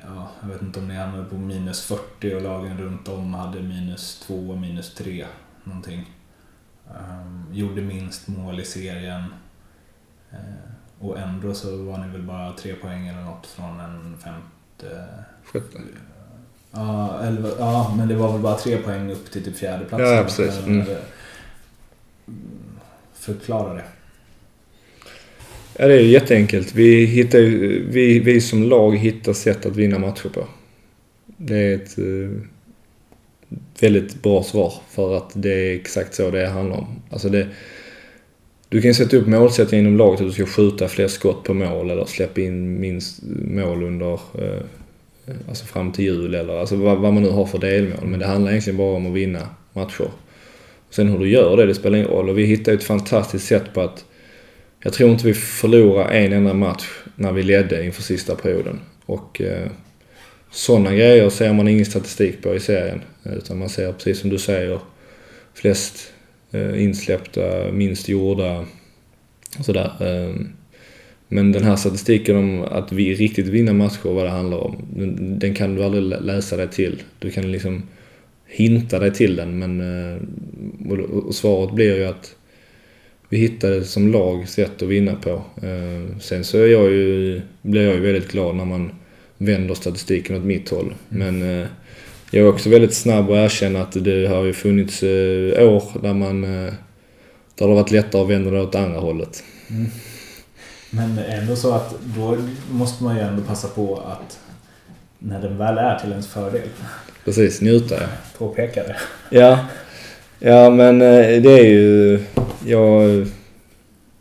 ja, jag vet inte om ni hamnade på minus 40 och lagen runt om hade minus 2, minus 3 någonting. Um, gjorde minst mål i serien. Ehm, och ändå så var ni väl bara tre poäng eller något från en femte... Sjätte? Ja, elva, ja, men det var väl bara tre poäng upp till typ fjärde plats. Ja, precis. Mm. Förklara det. Ja, det är jätteenkelt. Vi, hittar, vi, vi som lag hittar sätt att vinna matcher på. Det är ett uh, väldigt bra svar för att det är exakt så det handlar om. Alltså det, du kan sätta upp målsättningar inom laget att du ska skjuta fler skott på mål eller släppa in minst mål under eh, alltså fram till jul eller alltså vad, vad, man nu har för delmål. Men det handlar egentligen bara om att vinna matcher. Sen hur du gör det, det spelar ingen roll. Och vi hittade ett fantastiskt sätt på att jag tror inte vi förlorade en enda match när vi ledde inför sista perioden. Och eh, sådana grejer ser man ingen statistik på i serien. Utan man ser precis som du säger flest insläppta, minst gjorda och sådär. Ehm, men den här statistiken om att vi riktigt vinna matcher och vad det handlar om, den kan du aldrig läsa dig till. Du kan liksom hinta dig till den men eh, och svaret blir ju att vi hittade som lag sätt att vinna på. Sen så är jag ju, blir jag ju väldigt glad när man vänder statistiken åt mitt håll. Mm. Men eh, jag är också väldigt snabb att erkänna att det har ju funnits eh, år där man eh, där det har varit lättare att vända det åt andra hållet. Mm. Men ändå så att då måste man ju ändå passa på att när den väl är till ens fördel. Precis, njuta ja. Påpeka det. Ja. Ja men eh, det är ju... Jag,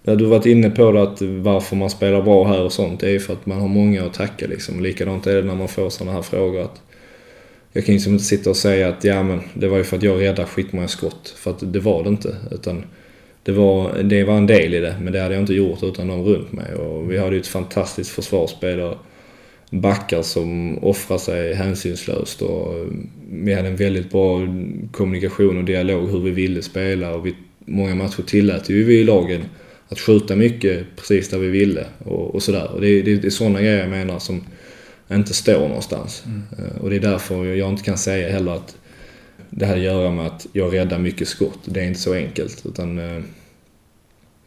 Ja, du har varit inne på det att varför man spelar bra här och sånt. Det är ju för att man har många att tacka liksom. Likadant är det när man får sådana här frågor. Att jag kan ju liksom inte sitta och säga att ja men det var ju för att jag räddade skitmånga skott. För att det var det inte. Utan det var, det var en del i det, men det hade jag inte gjort utan de runt mig. Och vi hade ju ett fantastiskt försvarsspel och backar som offrar sig hänsynslöst. Och vi hade en väldigt bra kommunikation och dialog hur vi ville spela. Och vi, många matcher tillät ju vi i lagen att skjuta mycket precis där vi ville och, och sådär. Och det, det, det är sådana grejer jag menar som inte står någonstans. Mm. Och det är därför jag inte kan säga heller att det här att göra med att jag räddar mycket skott. Det är inte så enkelt. Utan, eh,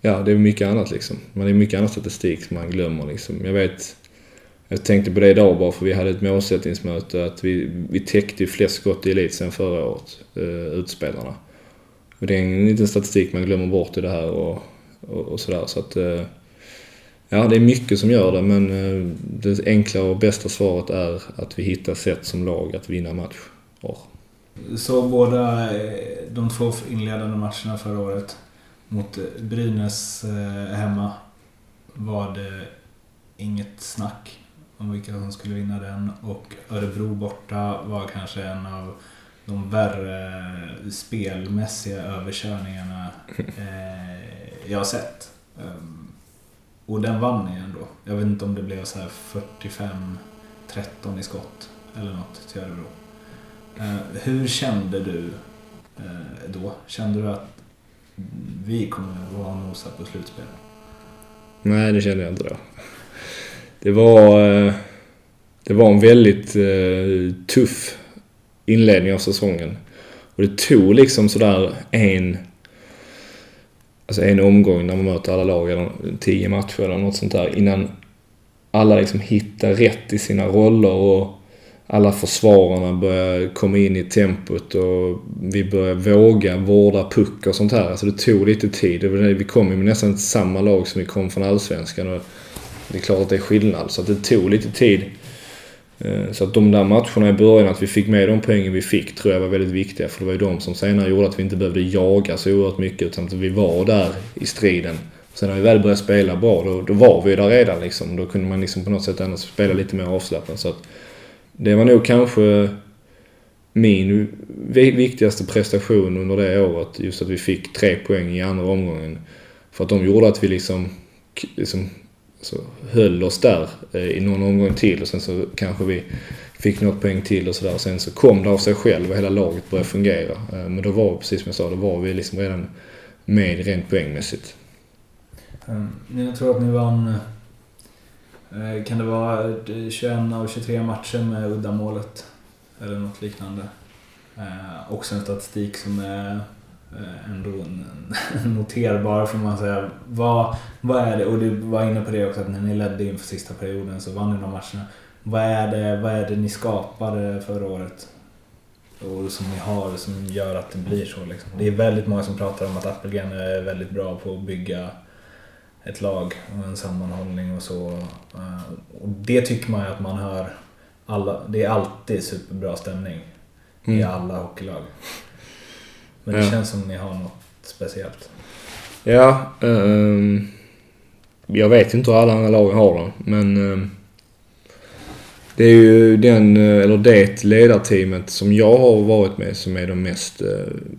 ja, det är mycket annat liksom. Men det är mycket annan statistik som man glömmer liksom. Jag vet, jag tänkte på det idag bara för vi hade ett målsättningsmöte att vi, vi täckte ju flest skott i elit sen förra året, eh, utspelarna. Och det är en liten statistik man glömmer bort i det här och, och, och sådär. Så att, ja, det är mycket som gör det men uh, det enkla och bästa svaret är att vi hittar sätt som lag att vinna matcher. Så båda de två inledande matcherna förra året mot Brynäs hemma var det inget snack om vilka som skulle vinna den och Örebro borta var kanske en av de värre spelmässiga överkörningarna eh, jag har sett. Och den vann ni ändå. Jag vet inte om det blev så här 45-13 i skott eller något till Örebro. Eh, hur kände du eh, då? Kände du att vi kommer att vara nosa på slutspel? Nej, det kände jag inte då det var, eh, det var en väldigt tuff inledning av säsongen. Och det tog liksom sådär en, alltså en omgång när man möter alla lag, eller tio matcher eller något sånt där, innan alla liksom hittar rätt i sina roller och alla försvararna börjar komma in i tempot och vi börjar våga vårda puck och sånt här. Alltså det tog lite tid. Vi kom ju med nästan samma lag som vi kom från Allsvenskan. Och det är klart att det är skillnad. Så att det tog lite tid. Eh, så att de där matcherna i början, att vi fick med de poängen vi fick, tror jag var väldigt viktiga. För det var ju de som senare gjorde att vi inte behövde jaga så oerhört mycket, utan att vi var där i striden. Sen när vi väl började spela bra, då, då var vi där redan liksom. Då kunde man liksom på något sätt ändå spela lite mer avslappnat. Så att det var nog kanske min viktigaste prestation under det året. Just att vi fick tre poäng i andra omgången. För att de gjorde att vi liksom, liksom så höll oss där eh, i någon omgång till och sen så kanske vi fick något poäng till och sådär. Sen så kom det av sig själv och hela laget började fungera. Eh, men då var, precis som jag sa, då var vi liksom redan med rent poängmässigt. Ehm, mm. Jag tror att ni vann, eh, kan det vara 21 av 23 matcher med uddamålet? Eller något liknande. Också en statistik som är ändå noterbar får man säga. Vad, vad är det, och du var inne på det också att när ni ledde inför sista perioden så vann ni de matcherna. Vad är det, vad är det ni skapade förra året? Och som ni har som gör att det blir så liksom. Det är väldigt många som pratar om att Appelgren är väldigt bra på att bygga ett lag och en sammanhållning och så. Eh, och det tycker man ju att man hör. Alla, det är alltid superbra stämning mm. i alla hockeylag. Men det ja. känns som ni har något speciellt. Ja. Um, jag vet inte hur alla andra lagen har det, men um, det är ju den, eh, eller det ledarteamet som jag har varit med som är de mest uh,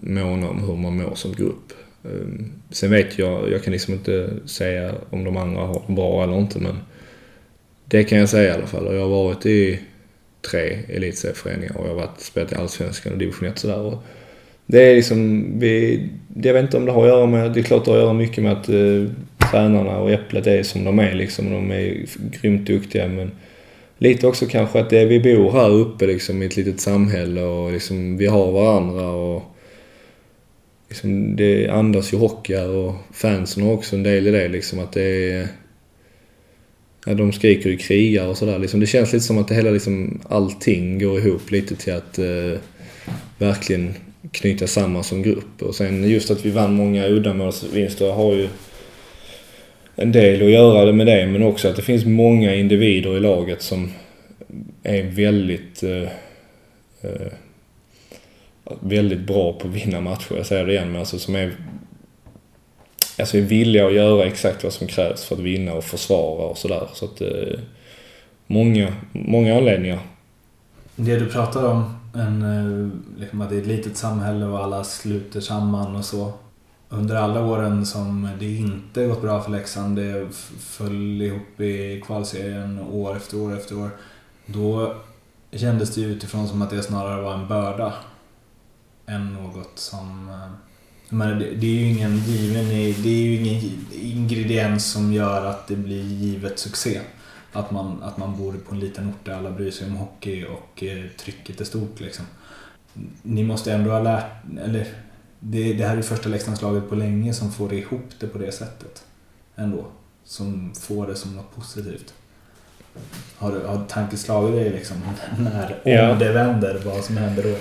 måna om hur man mår som grupp. Um, sen vet jag, jag kan liksom inte säga om de andra har det bra eller inte, men det kan jag säga i alla fall. Och jag har varit i tre elitserieföreningar och jag har varit, spelat i Allsvenskan och division 1 sådär. Och, det är liksom, vi, jag vet inte om det har att göra med, det är klart det har att göra mycket med att eh, tränarna och Äpplet är som de är liksom. De är grymt duktiga men lite också kanske att det är, vi bor här uppe liksom i ett litet samhälle och liksom vi har varandra och liksom det andas ju hockey här och fansen har också en del i det liksom att det är Ja, de skriker ju krigar och sådär. Liksom, det känns lite som att det hela, liksom, allting går ihop lite till att eh, verkligen knyta samman som grupp. Och sen just att vi vann många uddamålsvinster har ju en del att göra med det men också att det finns många individer i laget som är väldigt eh, eh, väldigt bra på att vinna matcher. Jag säger det igen men alltså som är alltså är villiga att göra exakt vad som krävs för att vinna och försvara och sådär. Så att eh, många, många anledningar. Det du pratar om, en, eh, liksom att det är ett litet samhälle och alla sluter samman och så. Under alla åren som det inte gått bra för Leksand, det föll ihop i kvalserien år efter år efter år. Då kändes det ju utifrån som att det snarare var en börda än något som... Eh, Men det, det är ju ingen given, det är ju ingen ingrediens som gör att det blir givet succé. Att man, att man bor på en liten ort där alla bryr sig om hockey och eh, trycket är stort liksom. Ni måste ändå ha lärt, eller det, det här är första Leksandslaget på länge som får ihop det på det sättet. Ändå. Som får det som något positivt. Har, du- har tanken slagit dig liksom när Ja. om det vänder, vad som händer då?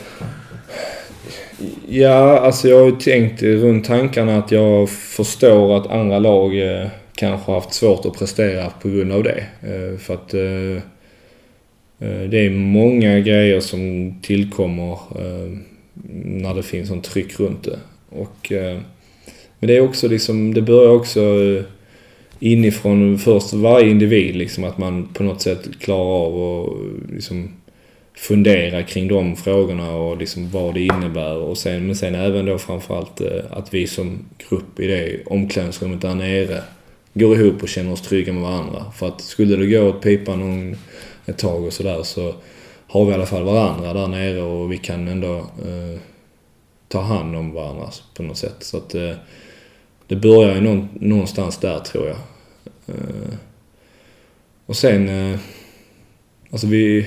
Ja, alltså jag har ju tänkt runt tankarna att jag förstår att andra lag eh, kanske har haft svårt att prestera på grund av det. Eh, för att eh, eh, det är många grejer som tillkommer när det finns sånt tryck runt det. Och, men det är också liksom, det börjar också inifrån först varje individ liksom att man på något sätt klarar av att liksom fundera kring de frågorna och liksom vad det innebär. Och sen, men sen även då framförallt att vi som grupp i det omklädningsrummet där nere går ihop och känner oss trygga med varandra. För att skulle det gå åt pipan någon, ett tag och sådär så har vi i alla fall varandra där nere och vi kan ändå eh, ta hand om varandra på något sätt. Så att eh, det börjar ju någon, någonstans där tror jag. Eh, och sen, eh, alltså vi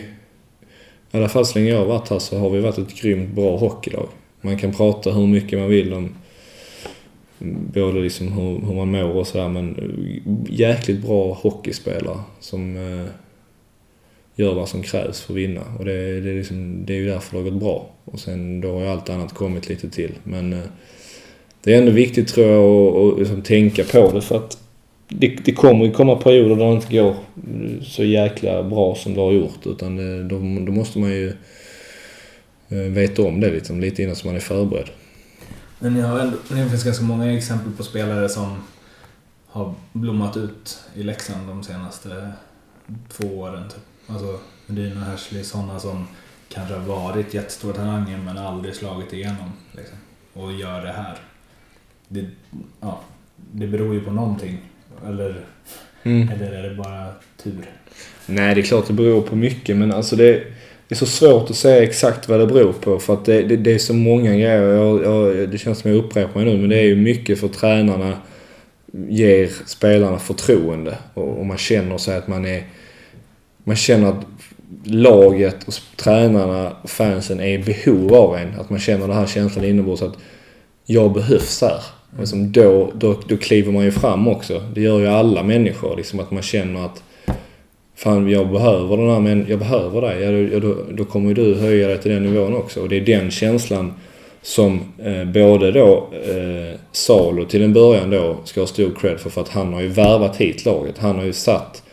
i alla fall så länge jag har varit här så har vi varit ett grymt bra hockeylag. Man kan prata hur mycket man vill om både liksom hur, hur man mår och sådär men jäkligt bra hockeyspelare som eh, gör vad som krävs för att vinna. Och det, det, är liksom, det är ju därför det har gått bra. Och sen då har ju allt annat kommit lite till. Men eh, det är ändå viktigt tror jag att, att liksom tänka på det för att det, det kommer ju komma perioder där det inte går så jäkla bra som det har gjort. Utan det, då, då måste man ju eh, veta om det liksom, lite innan så man är förberedd. Men ni har ändå, det finns ganska många exempel på spelare som har blommat ut i Leksand de senaste två åren. Typ. Alltså Medina och Hersley, sådana som kanske har varit jättestora talanger men aldrig slagit igenom. Liksom, och gör det här. Det, ja, det beror ju på någonting. Eller, Mm. eller är det bara tur? Nej, det är klart det beror på mycket men alltså det, det är så svårt att säga exakt vad det beror på för att det, det, det är så många grejer. Jag, jag, det känns som jag upprepar mig nu men det är ju mycket för tränarna ger spelarna förtroende och, och man känner sig att man är... Man känner att laget och tränarna och fansen är i behov av en. Att man känner den här känslan inombords att jag behövs här. Och liksom då, då, då kliver man ju fram också. Det gör ju alla människor. Liksom att man känner att Fan, jag behöver den här men jag behöver dig. Ja, då, då, då kommer ju du höja dig till den nivån också. Och det är den känslan som eh, både då eh, Salo till en början då ska ha stor cred för. För att han har ju värvat hit laget. Han har ju satt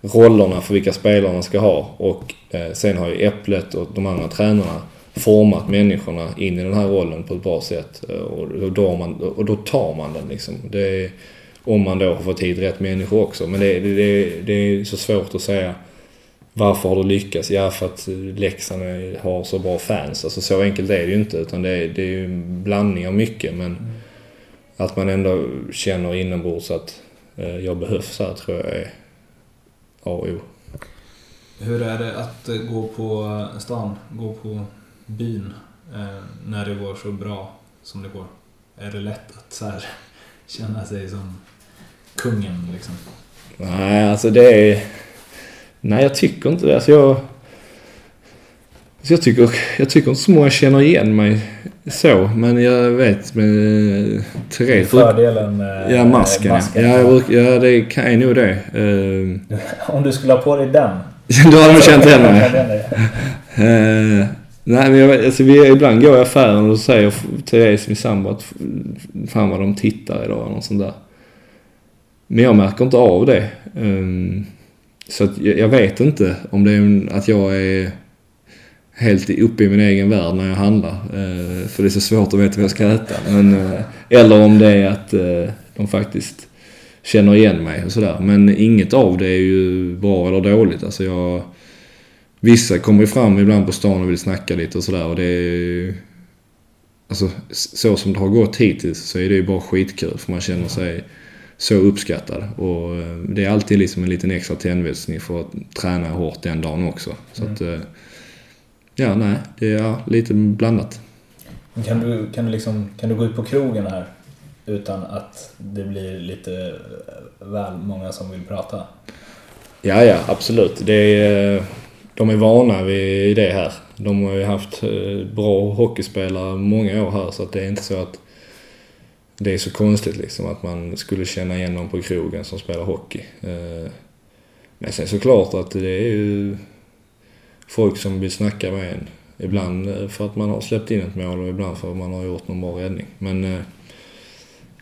rollerna för vilka spelarna ska ha. Och eh, sen har ju Äpplet och de andra tränarna format människorna in i den här rollen på ett bra sätt. Eh, och, Och då, har man, och då tar man den liksom. Det är, om man då har fått hit rätt människor också. Men det, det, det, är så svårt att säga varför har du lyckats? Ja, för att Leksand är- har så bra fans. Alltså så enkelt är det ju inte. Utan det är, det är ju en blandning av mycket. Men att man ändå känner inombords att eh, jag behövs här tror jag är A och O. Hur är det att eh, gå på stan, gå på byn eh, när det går så bra som det går? Är det lätt att så här, känna sig som kungen liksom? Nej, alltså det är... Nej, jag tycker inte det. Alltså jag... Jag, tycker, jag tycker inte så många känner igen mig så. Men jag vet med eh, Therese... Fördelen eh, Ja, masken. masken. Ja, jag ja, det kan är nog det. Eh, Om du skulle ha på dig den. du har nog känt igen mig. Eh, nej men jag alltså vi, ibland går jag i affären och säger f- Therese, min sambo, att fan vad de tittar idag eller något sånt där. Men jag märker inte av det. Ehm, så att jag, vet inte om det är att jag är helt uppe i min egen värld när jag handlar. Ehm, för det är så svårt att veta vad jag ska äta. Men, eh, eller om det är att eh, de faktiskt känner igen mig och sådär. Men inget av det är ju bra eller dåligt. Alltså jag... Vissa kommer ju fram ibland på stan och vill snacka lite och sådär och det är Alltså så som det har gått hittills så är det ju bara skitkul för man känner sig så uppskattad. Och eh, det är alltid liksom en liten extra tändvätskning för att träna hårt den dagen också. Så mm. att, eh, ja, nej, det är lite blandat. Kan du, kan, du liksom, kan du gå ut på krogen här utan att det blir lite väl många som vill prata? Ja, ja, absolut. Det är, de är vana vid det här. De har ju haft eh, bra hockeyspelare många år här så att det är inte så att det är så konstigt liksom att man skulle känna igen någon på krogen som spelar hockey. Eh, men sen såklart att det är ju folk som vill snacka med en. Ibland eh, för att man har släppt in ett mål och ibland för att man har gjort någon bra räddning. Men eh,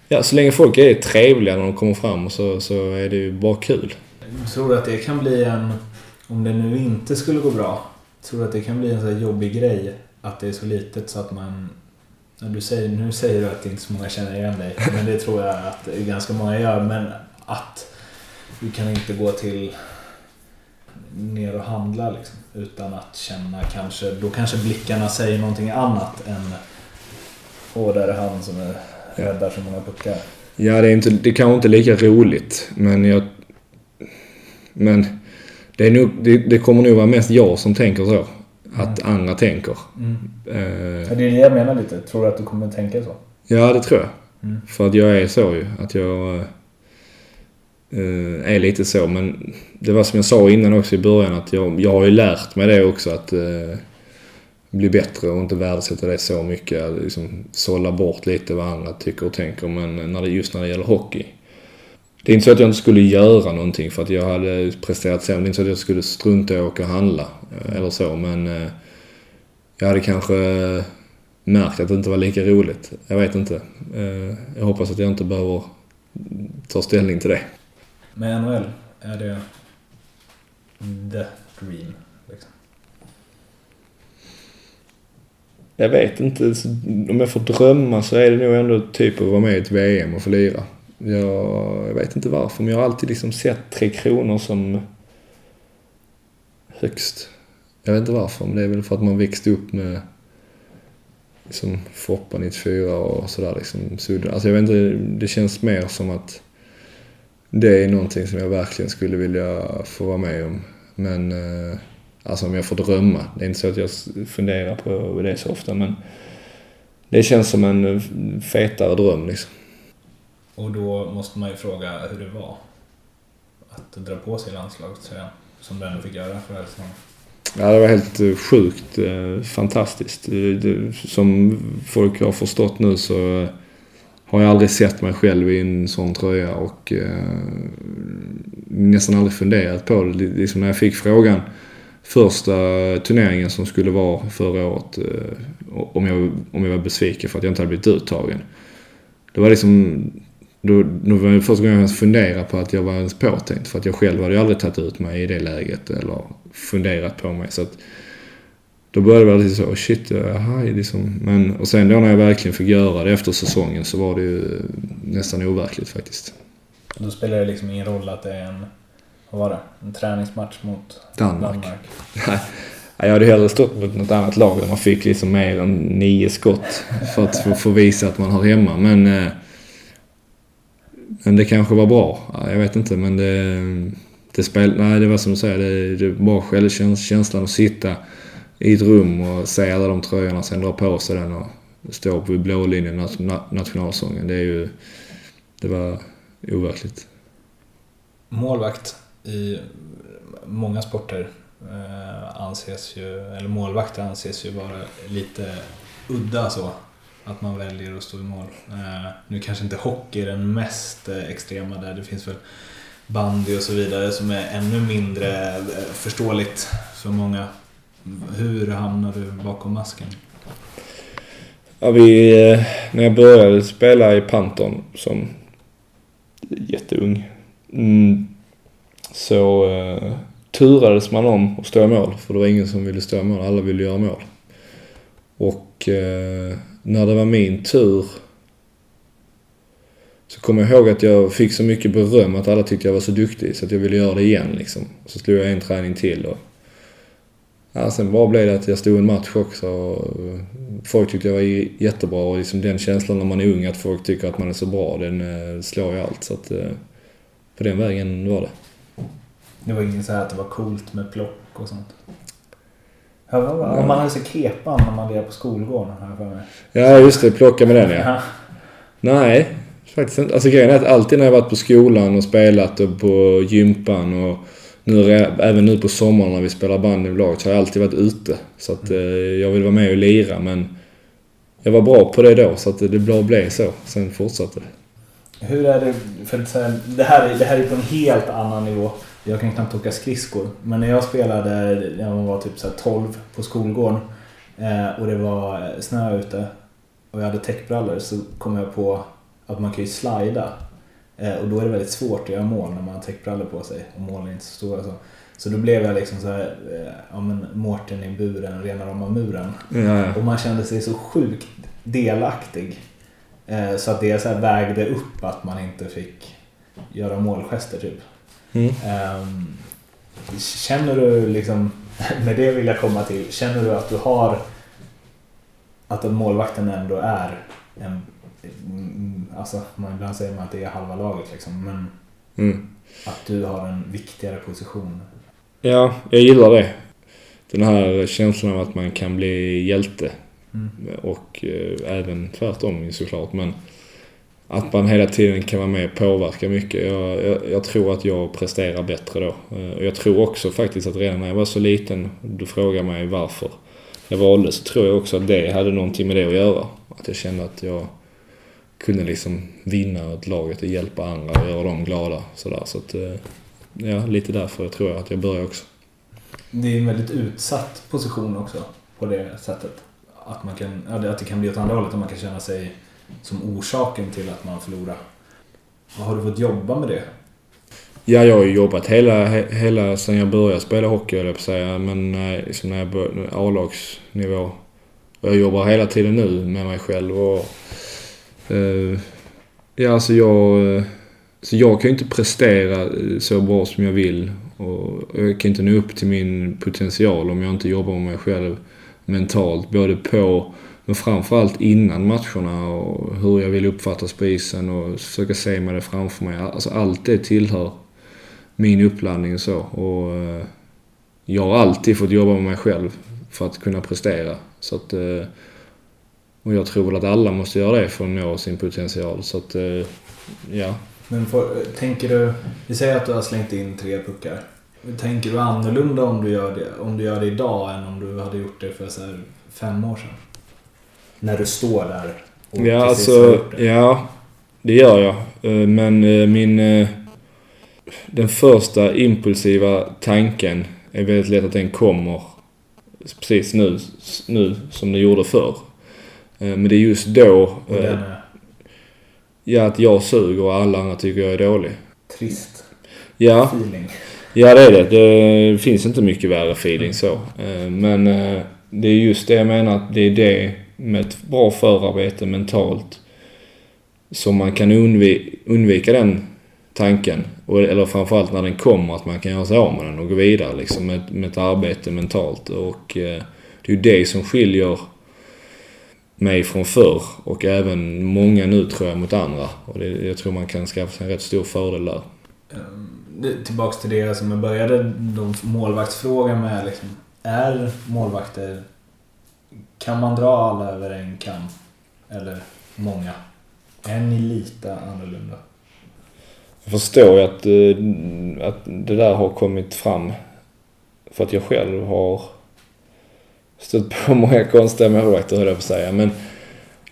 ja, så länge folk är trevliga när de kommer fram så, så är det ju bara kul. Tror du att det kan bli en, om det nu inte skulle gå bra, tror du att det kan bli en så här jobbig grej att det är så litet så att man du säger, nu säger du att inte så många känner igen dig, men det tror jag att ganska många gör. Men att du kan inte gå till ner och handla liksom, utan att känna kanske, då kanske blickarna säger någonting annat än Åh, där är han som är räddar så många puckar. Ja, det är, inte, det är kanske inte lika roligt, men jag... Men det, är nog, det, det kommer nog vara mest jag som tänker så att mm. andra tänker. Mm. Uh, det är det jag menar lite. Tror du att du kommer tänka så? Ja, det tror jag. Mm. För att jag är så ju. Att jag uh, är lite så. Men det var som jag sa innan också i början att jag, jag har ju lärt mig det också att uh, bli bättre och inte värdesätta det så mycket. Liksom sålla bort lite vad andra tycker och tänker. Men när det, just när det gäller hockey det är inte så att jag inte skulle göra någonting för att jag hade presterat sämre. Det är inte så att jag skulle strunta i att åka och handla eh, eller så. Men eh, jag hade kanske märkt att det inte var lika roligt. Jag vet inte. Eh, jag hoppas att jag inte behöver ta ställning till det. Med NHL, är det the dream? Liksom? Jag vet inte. Om jag får drömma så är det nog ändå typ att vara med i ett VM och få lira. Jag, jag vet inte varför, men jag har alltid liksom sett Tre Kronor som högst. Jag vet inte varför, men det är väl för att man växte upp med liksom Foppa 94 och sådär liksom. Alltså jag vet inte, det känns mer som att det är någonting som jag verkligen skulle vilja få vara med om. Men eh, alltså om jag får drömma. Det är inte så att jag funderar på det så ofta men det känns som en eh, fetare dröm liksom. Och då måste man ju fråga hur det var att dra på sig landslagströjan som du ändå fick göra för säsongen. Ja, det var helt eh, sjukt eh, fantastiskt. Som folk har förstått nu så eh, har jag aldrig sett mig själv i en sån tröja och nästan aldrig funderat på det. Liksom när jag fick frågan första turneringen som skulle vara förra året om jag, om jag var besviken för att jag inte hade blivit uttagen. Det var liksom då, då var det första gången jag funderade på att jag var ens påtänkt. För att jag själv hade ju aldrig tagit ut mig i det läget eller funderat på mig. Så att, då började det vara lite så, oh shit, jaha, liksom. Men, och sen då när jag verkligen fick göra det efter säsongen så var det ju nästan overkligt faktiskt. Då spelar det liksom ingen roll att det är en, vad var det, en träningsmatch mot Danmark? Danmark. jag hade hellre stått mot något annat lag där man fick liksom mer än nio skott för att få visa att man har hemma. Men eh, men det kanske var bra. Jag vet inte, men det... Det, spel, nej, det var som du säger, det, det var självkänslan att sitta i ett rum och se alla de tröjorna, sen dra på sig den och stå på blålinjen, nationalsången. Det är ju... Det var overkligt. Målvakt i många sporter eh, anses ju, eller målvakter anses ju vara lite udda så. Att man väljer att stå i mål. Eh, nu kanske inte hockey är den mest eh, extrema där. Det finns väl bandy och så vidare som är ännu mindre eh, förståeligt för många. Hur hamnar du bakom masken? Ja, vi, när jag började spela i Panton som jätteung mm, så uh, turades man om att stå i mål. För det var ingen som ville stå i mål, alla ville göra mål. Och uh, när det var min tur Så kommer jag ihåg att jag fick så mycket beröm att alla tyckte jag var så duktig så att jag ville göra det igen liksom. Så slog jag en träning till och... Ja, sen bara blev det att jag stod en match också och eh, folk tyckte jag var jättebra och liksom den känslan när man är ung att folk tycker att man är så bra, den eh, slår ju allt. Så att eh, på den vägen var det. Det var inget så här att det var coolt med plock och sånt? Om man hade sig kepan när man lirade på skolgården, för mig. Ja, just det. Plocka med den ja. Nej, faktiskt inte. Alltså grejen är att alltid när jag varit på skolan och spelat och på gympan och nu, även nu på sommaren när vi spelar band i laget så har jag alltid varit ute. Så att eh, jag vill vara med och lira men jag var bra på det då så att det bara blev så. Sen fortsatte det. Hur är det, för att säga, det här, är, det här är på en helt annan nivå. Jag kan knappt åka skridskor. Men när jag spelade, när jag var typ så 12 på skolgården eh, och det var snö ute och jag hade täckbrallor så kom jag på att man kan ju slida. Eh, och då är det väldigt svårt att göra mål när man har täckbrallor på sig och målen är inte så stora. Så. Så då blev jag liksom så här, eh, ja men Mårten i buren, rena rama muren. Ja, ja. Och man kände sig så sjukt delaktig. Eh, så att det så vägde upp att man inte fick göra målgester typ. Mm. Um, känner du liksom, med det vill jag komma till, känner du att du har att målvakten ändå är en, mm, alltså man, ibland säger man att det är halva laget liksom, men mm. att du har en viktigare position? Ja, jag gillar det. Den här känslan av att man kan bli hjälte. Mm. Och eh, även tvärtom såklart. Men att man hela tiden kan vara med och påverka mycket. Jag, jag, jag, tror att jag presterar bättre då. Eh, och jag tror också faktiskt att redan när jag var så liten, du frågar mig varför jag valde, så tror jag också att det hade någonting med det att göra. Att jag kände att jag kunde liksom vinna ett laget och hjälpa andra och göra dem glada. Sådär. Så att, eh, ja, lite därför tror jag att jag började också. Det är en väldigt utsatt position också på det sättet. Att, man kan, att det kan bli åt andra hållet, att man kan känna sig som orsaken till att man förlorar. Har du fått jobba med det? Ja, jag har ju jobbat hela, hela sen jag började spela hockey, jag på säga. Men eh, liksom när jag började, A-lagsnivå. Och jag jobbar hela tiden nu med mig själv och... Eh, ja, alltså jag... Eh, så jag kan ju inte prestera eh, så bra som jag vill. Och jag kan inte nå upp till min potential om jag inte jobbar med mig själv mentalt. Både på men framförallt innan matcherna och hur jag vill uppfattas på isen och försöka se mig det framför mig. Alltså allt det tillhör min uppladdning och så. Och eh, jag har alltid fått jobba med mig själv för att kunna prestera. Så att, eh, och jag tror väl att alla måste göra det för att nå sin potential. Så att, eh, ja. Men för, tänker du, vi säger att du har slängt in tre puckar. Tänker du annorlunda om du gör det, om du gör det idag än om du hade gjort det för så fem år sedan? När du står där och ja, alltså, det. Ja, det gör jag. Eh, men eh, min... Eh, den första impulsiva tanken är väldigt lätt att den kommer precis nu, nu som det gjorde förr. Men det är just då... Ja, att jag suger och alla andra tycker jag är dålig. Trist ja. feeling. Ja, det är det. Det finns inte mycket värre feeling så. Men det är just det jag menar att det är det med ett bra förarbete mentalt så man kan undvika, undvika den tanken. Eller framförallt när den kommer, att man kan göra sig av med den och gå vidare liksom med, med ett arbete mentalt. Och eh, det är ju det som skiljer mig från förr och även många nu tror jag mot andra. Och det, jag tror man kan skaffa sig en rätt stor fördel där. Tillbaks till det som jag började målvaktsfrågan med. Liksom, är målvakter kan man dra alla över en kam? Eller många? Är ni lite annorlunda? Jag förstår ju att, eh, att det där har kommit fram för att jag själv har stött på många konstiga målvakter höll jag på att säga. Men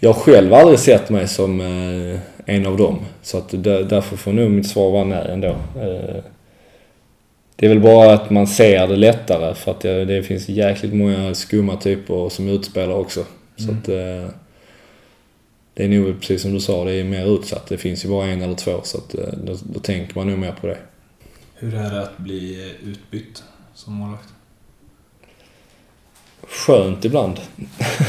jag har själv aldrig sett mig som eh, en av dem. Så att därför får nog mitt svar vara nej ändå. Eh, det är väl bara att man ser det lättare för att det, det finns jäkligt många skumma typer som utspelar också. Så mm. att, eh, det är nog precis som du sa, det är mer utsatt. Det finns ju bara en eller två så att, eh, då, då tänker man nog mer på det. Hur är det att bli utbytt som målvakt? Skönt ibland.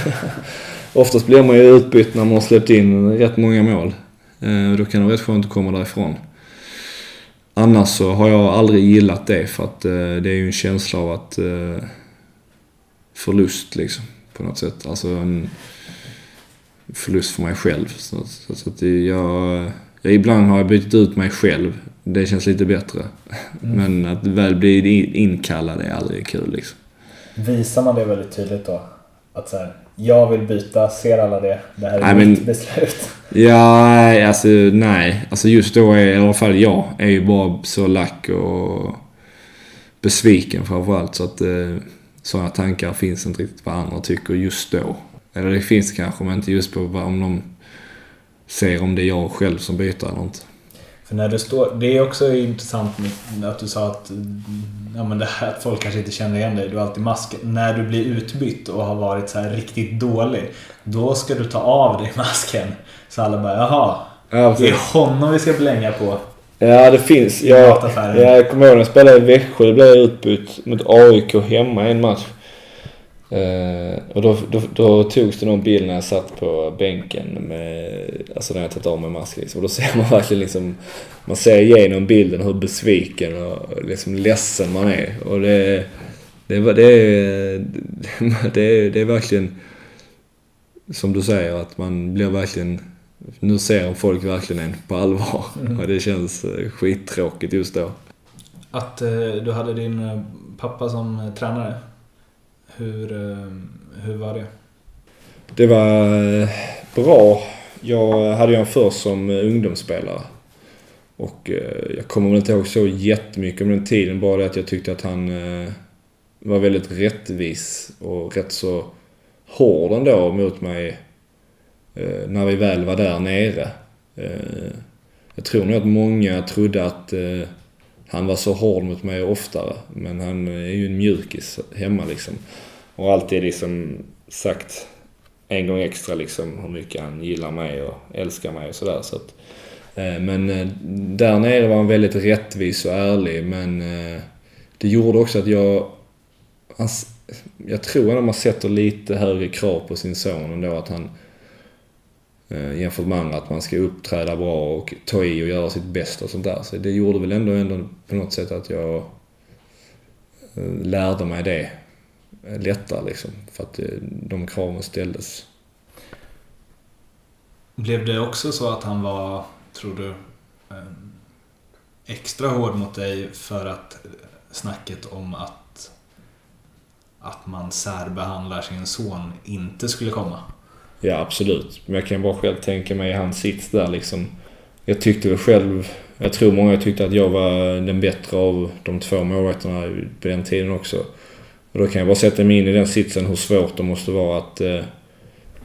Oftast blir man ju utbytt när man har släppt in rätt många mål. Eh, då kan det vara rätt skönt att komma därifrån. Annars så har jag aldrig gillat det för att eh, det är ju en känsla av att eh, förlust liksom på något sätt. Alltså en förlust för mig själv. Så, så, så att jag, jag, ibland har jag bytt ut mig själv. Det känns lite bättre. Mm. Men att väl bli inkallad är aldrig kul liksom. Visar man det väldigt tydligt då? Att så här, jag vill byta, ser alla det? Det här är nej, mitt men, beslut. Ja, alltså nej. Alltså just då är i alla fall jag är ju bara så lack och besviken framförallt. Så att eh, sådana tankar finns inte riktigt vad andra tycker just då. Eller det finns kanske, men inte just på om de ser om det är jag själv som byter eller inte. För när du står, det är också intressant att du sa att, ja, men det här, att folk kanske inte känner igen dig. Du har alltid mask. När du blir utbytt och har varit så här riktigt dålig. Då ska du ta av dig masken. Så alla bara jaha. Ja, det är honom vi ska blänga på. Ja det finns. Jag, jag kommer ihåg när jag spelade i Växjö. Då blev jag utbytt mot AIK hemma en match. Uh, och då, då, då togs det någon bild när jag satt på bänken med, alltså när jag tagit av mig masken. Liksom. Och då ser man verkligen liksom, man ser igenom bilden hur besviken och liksom ledsen man är. Och det, det, det, det, är, det, är, det är verkligen, som du säger, att man blir verkligen, nu ser folk verkligen en på allvar. Mm. Och det känns eh, skittråkigt just då. Att eh, du hade din pappa som tränare? Hur, ehm, hur var det? Det var eh, bra. Jag hade ju en först som eh, ungdomsspelare. Och eh, jag kommer väl inte ihåg så jättemycket om den tiden. Bara det att jag tyckte att han var väldigt rättvis och rätt så hård ändå mot mig när vi väl var där nere. Jag tror nog att många trodde att han var så hård mot mig oftare. Men han är ju en mjukis hemma liksom. Och alltid liksom sagt en gång extra liksom hur mycket han gillar mig och älskar mig och sådär. Så att, eh, men eh, där nere var han väldigt rättvis och ärlig men eh, det gjorde också att jag... Han, jag tror att man sätter lite högre krav på sin son ändå att han Eh, jämfört med andra, att man ska uppträda bra och ta i och göra sitt bästa och sånt där. Så det gjorde väl ändå, ändå på något sätt att jag eh, lärde mig det lättare liksom. För att eh, de kraven ställdes. Blev det också så att han var, tror du, extra hård mot dig för att snacket om att, att man särbehandlar sin son inte skulle komma? Ja, absolut. Men jag kan bara själv tänka mig hans sits där liksom. Jag tyckte väl själv, jag tror många tyckte att jag var den bättre av de två målvakterna på den tiden också. Och då kan jag bara sätta mig in i den sitsen hur svårt det måste vara att, eh,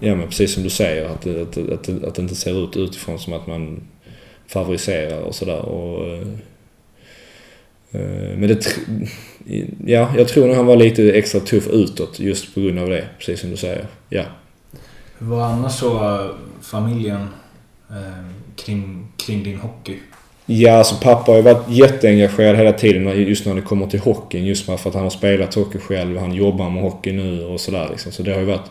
ja men precis som du säger, att, att, att, att det inte ser ut utifrån som att man favoriserar och sådär. Eh, eh, men det, ja, jag tror nog han var lite extra tuff utåt just på grund av det, precis som du säger. Ja. Hur var annars så familjen eh, kring, kring din hockey? Ja, alltså pappa har ju varit jätteengagerad hela tiden just när det kommer till hockeyn. Just för att han har spelat hockey själv, han jobbar med hockey nu och sådär liksom. Så det har ju varit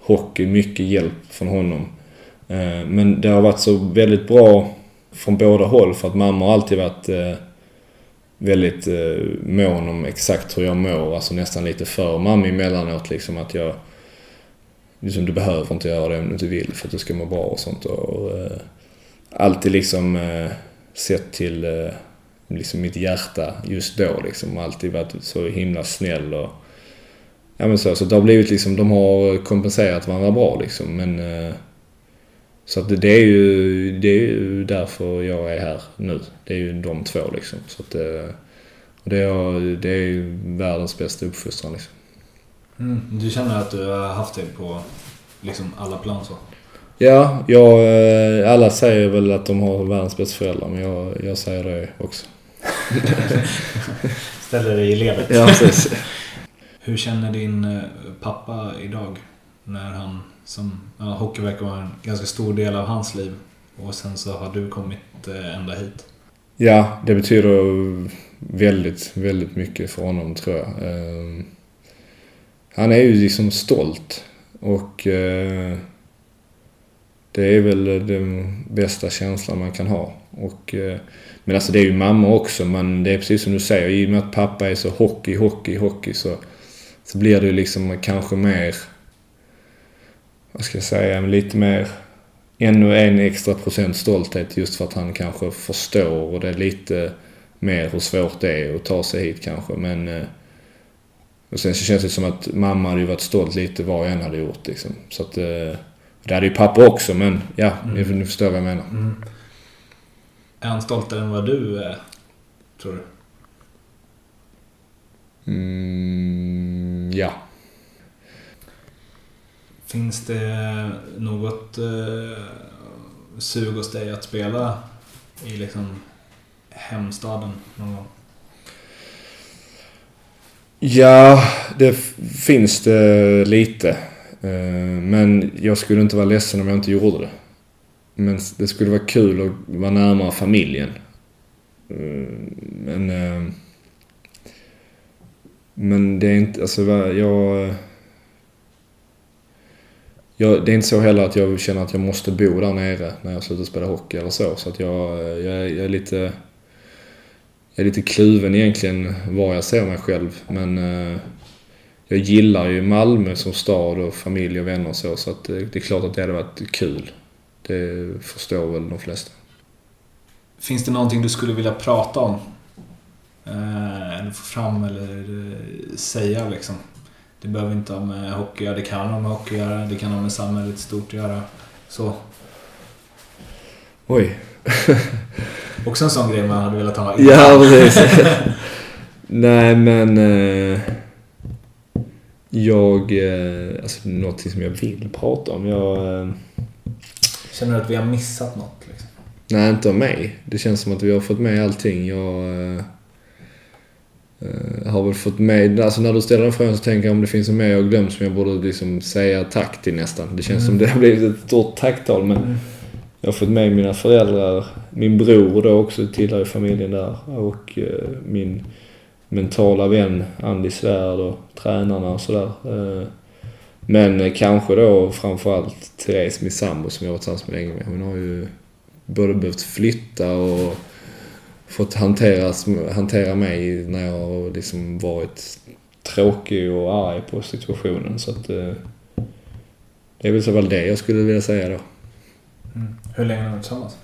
hockey, mycket hjälp från honom. Eh, men det har varit så väldigt bra från båda håll för att mamma har alltid varit eh, väldigt eh, mån om exakt hur jag mår. Alltså nästan lite för mamma emellanåt liksom att jag... Liksom du behöver inte göra det om du inte vill för att du ska må bra och sånt. Och, eh, alltid liksom eh, sett till eh, liksom mitt hjärta just då liksom. Alltid varit så himla snäll och Ja men så, så det har blivit liksom, de har kompenserat varandra bra liksom men eh, Så att det är ju, det är ju därför jag är här nu. Det är ju de två liksom. Så att eh, det, är, det är ju världens bästa uppfostran liksom. Mm, du känner att du har haft det på liksom alla plan så? Ja, jag, eh, alla säger väl att de har världens bästa föräldrar, men jag, jag säger det också. Ställer dig i ledet. Ja, precis. Hur känner din eh, pappa idag? När han, som, ja, hockey verkar vara en ganska stor del av hans liv. Och sen så har du kommit eh, ända hit. Ja, det betyder väldigt, väldigt mycket för honom tror jag. Han är ju liksom stolt och eh, Det är väl den bästa känslan man kan ha. Och, eh, men alltså det är ju mamma också, men det är precis som du säger, i och med att pappa är så hockey, hockey, hockey så, så blir det ju liksom kanske mer, vad ska jag säga, lite mer, ännu en extra procent stolthet just för att han kanske förstår och det är lite mer hur svårt det är att ta sig hit kanske. Men eh, och sen så känns det som att mamma hade ju varit stolt lite vad jag än hade gjort liksom. Så att, eh, det hade ju pappa också men ja, mm. ni, förstår vad jag menar. Mm. Är han stoltare än vad du är, tror du? Mm, ja. Finns det något eh, sug hos dig att spela i liksom hemstaden någon gång? Ja, det finns det lite. Eh, men jag skulle inte vara ledsen om jag inte gjorde det. Men det skulle vara kul att vara närmare familjen. Eh, men... Eh, men det är inte, alltså jag... jag det är inte så heller att jag känner att jag måste bo där nere när jag slutar spela hockey eller så. Så att jag, jag, jag är lite är lite kluven egentligen var jag ser mig själv. Men eh, jag gillar ju Malmö som stad och familj och vänner och så. Så att det, det är klart att det hade varit kul. Det förstår väl de flesta. Finns det någonting du skulle vilja prata om? Eh, eller få fram eller eh, säga liksom? Det behöver inte ha med hockey att göra. Det kan ha med hockey att göra. Det kan ha med samhället stort att göra. Så. Oj. Också en sån grej man hade velat ha innan. Ja, precis. Nej, men... Eh, jag... Eh, alltså någonting som jag vill prata om. Jag... Eh, Känner du att vi har missat något? Liksom? Nej, inte av mig. Det känns som att vi har fått med allting. Jag... Eh, har väl fått med, alltså när du ställer den frågan så tänker jag om det finns något mer jag glömt som jag borde liksom säga tack till nästan. Det känns mm. som det har blivit ett stort tacktal men mm jag har fått med mina föräldrar, min bror då också tillhör familjen där och eh, min mentala vän Andy Svärd och tränarna och sådär. Eh, men kanske då framförallt Therese, min sambo som jag varit tillsammans med länge med. Hon har ju både behövt flytta och fått hantera, hantera mig när jag har liksom varit tråkig och arg på situationen. Så att, eh, det är väl så väl det jag skulle vilja säga då. Mm. Hur länge har ni varit tillsammans?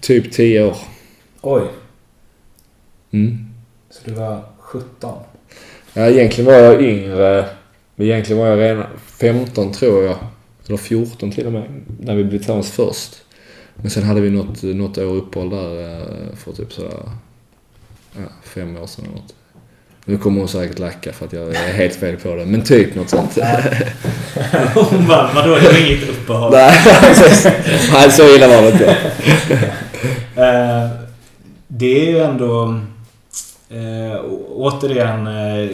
Typ 10 år. Oj. Mm. Så du var 17? Ja, egentligen var jag yngre. Men egentligen var jag redan 15 tror jag. Eller 14 till och med. När vi blev tillsammans först. Men sen hade vi något, något år uppehåll där eh, för typ sådär, ja, fem år sedan eller något. Nu kommer hon säkert lacka för att jag är helt fel på det. Men typ något sånt. hon bara, vadå, det var inget uppehåll? Nej, så illa var det inte. Eh, det är ju ändå äh, återigen äh,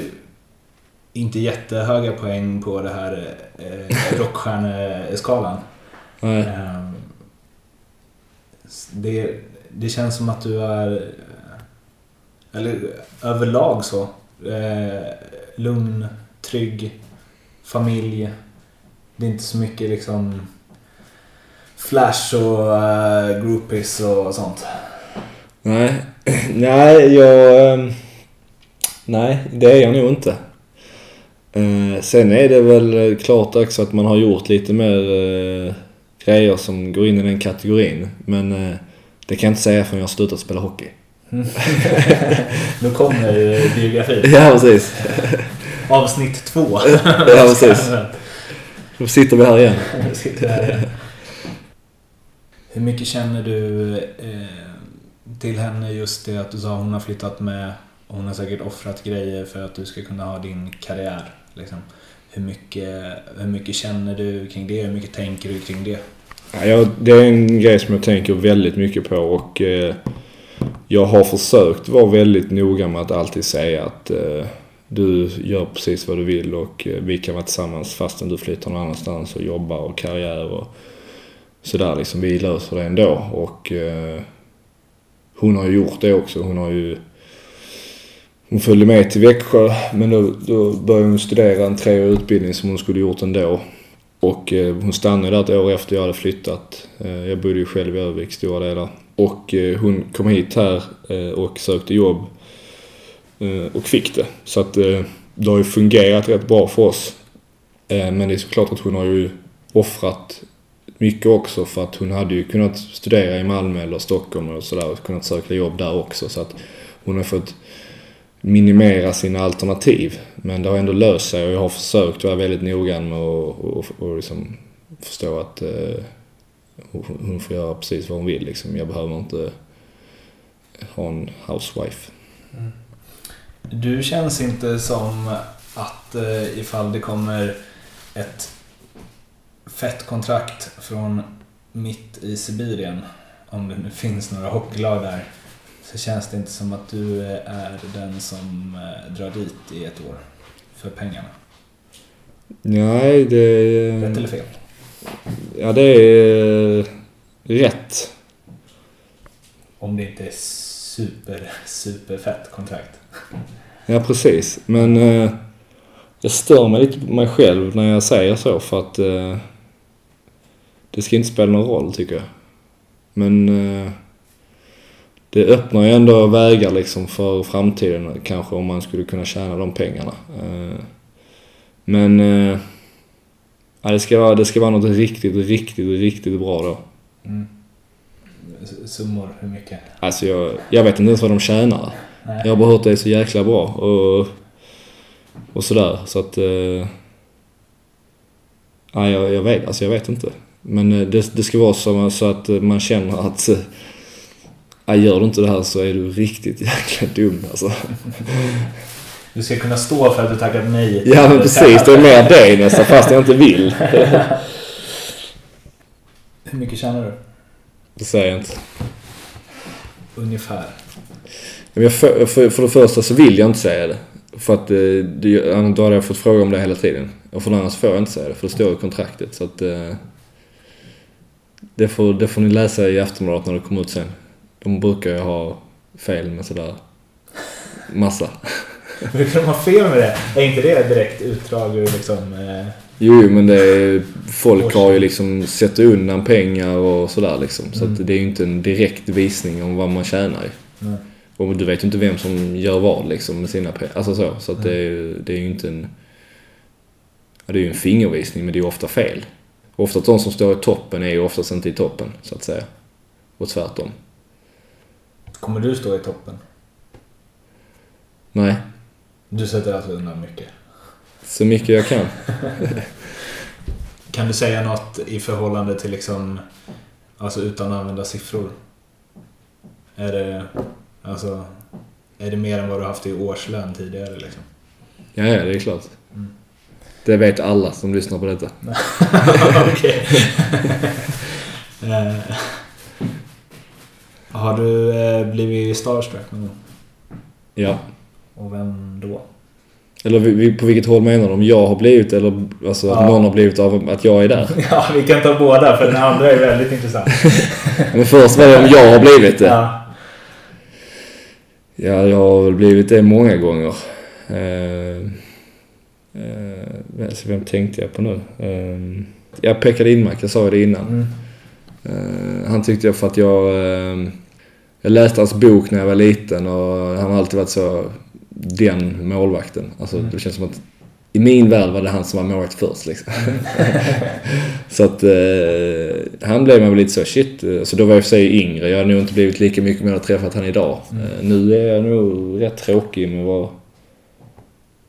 inte jättehöga poäng på det här äh, rockstjärneskalan. Nej. det, det känns som att du är, eller överlag så, eh, lugn, trygg, familj. Det är inte så mycket liksom flash och eh, groupies och sånt. Nej, nej jag... Ehm, nej, det är jag nog inte. Eh, sen är det väl klart också att man har gjort lite mer eh, grejer som går in i den kategorin. Men eh, det kan jag inte säga förrän jag har slutat spela hockey. nu kommer biografin. Ja, precis. Avsnitt två. ja, precis. Då sitter vi här igen. Hur mycket känner du eh, till henne just det att du sa att hon har flyttat med och hon har säkert offrat grejer för att du ska kunna ha din karriär. Liksom. Hur, mycket, hur mycket känner du kring det? Hur mycket tänker du kring det? Ja, det är en grej som jag tänker väldigt mycket på och eh, jag har försökt vara väldigt noga med att alltid säga att eh, du gör precis vad du vill och eh, vi kan vara tillsammans fastän du flyttar någon annanstans och jobbar och karriär och sådär liksom. Vi löser det ändå och eh, hon har ju gjort det också. Hon har ju hon följde med till Växjö men då, då började hon studera en treårig utbildning som hon skulle gjort ändå. Och eh, hon stannade där ett år efter jag hade flyttat. Eh, jag bodde ju själv i Örnsköldsvik stora delar. Och eh, hon kom hit här eh, och sökte jobb eh, och fick det. Så att det har ju fungerat rätt bra för oss. Men det är såklart att hon har ju offrat mycket också för att hon hade ju kunnat studera i Malmö eller Stockholm och sådär och kunnat söka jobb där också. Så att hon har fått minimera sina alternativ. Men det har ändå löst sig och jag har försökt vara väldigt noggrann med att och, och liksom förstå att eh, hon får göra precis vad hon vill. Liksom. Jag behöver inte ha en housewife. Du känns inte som att eh, ifall det kommer ett fett kontrakt från mitt i Sibirien, om det nu finns några hockeylag där, så känns det inte som att du eh, är den som eh, drar dit i ett år för pengarna. Nej, det. Rätt eller fel? Ja, det är rätt. Om det inte är super, super fett kontrakt. Ja, precis. Men eh, jag stör mig lite på mig själv när jag säger så för att eh, det ska inte spela någon roll tycker jag. Men eh, det öppnar ju ändå vägar liksom för framtiden kanske om man skulle kunna tjäna de pengarna. Eh, men eh, ja, det, ska vara, det ska vara något riktigt, riktigt, riktigt bra då. Mm. Summor, hur mycket? Alltså jag, jag vet inte ens vad de tjänar. Nej. Jag har bara hört att det är så jäkla bra och, och sådär. Så att... Eh, nej, jag, jag, vet, alltså jag vet inte. Men eh, det, det ska vara så, så att man känner att... Eh, nej, gör du inte det här så är du riktigt jäkla dum alltså. Du ska kunna stå för att du tackat nej. Ja men precis, det är mer det nästan fast jag inte vill. Hur mycket tjänar du? Det säger jag inte. Ungefär. Men för, för, för det första så vill jag inte säga det. För att eh, det, då hade jag fått fråga om det hela tiden. Och för det andra så får jag inte säga det, för det står i kontraktet. Så att... Eh, det, får, det får ni läsa i Aftonbladet när det kommer ut sen. De brukar ju ha fel med sådär massa. Brukar de ha fel med det? Är inte det direkt utdrag ur liksom... Eh, Jo, men det är, folk har ju liksom sett undan pengar och sådär liksom. Så att det är ju inte en direkt visning om vad man tjänar nej. Och du vet ju inte vem som gör vad liksom med sina pengar. Alltså så. Så att det är det är ju inte en... Ja, det är ju en fingervisning men det är ju ofta fel. Ofta de som står i toppen är ju oftast inte i toppen så att säga. Och tvärtom. Kommer du stå i toppen? Nej, Du sätter alltså undan mycket. så mycket jag kan. Kan du säga något i förhållande till liksom... Alltså utan att använda siffror? Är det... Alltså... Är det mer än vad du haft i årslön tidigare liksom? Ja, ja, det är klart. Mm. Det vet alla som lyssnar på detta. Okej. Eh, Har du eh, blivit starstruck någon gång? Ja. Och vem då? Eller på vilket håll menar du? Om jag har blivit eller alltså att Ja. någon har blivit av att jag är där? Ja, vi kan ta båda för den andra är väldigt intressant. Men först var det om jag har blivit det. Ja. Ja, jag har väl blivit det många gånger. Eh, eh, vem tänkte jag på nu? Eh, jag Pekka Lindmark, jag sa det innan. Mm. Eh, han tyckte jag för att jag... Eh, jag läste hans bok när jag var liten och han har alltid varit så den målvakten. Alltså Mm. det känns som att i min värld var det han som var målvakt först liksom. så att eh, han blev man väl lite så shit. Så då var jag för sig yngre. Jag har nog inte blivit lika mycket med att träffat han idag. Mm. Eh, nu är jag nog rätt tråkig med att vara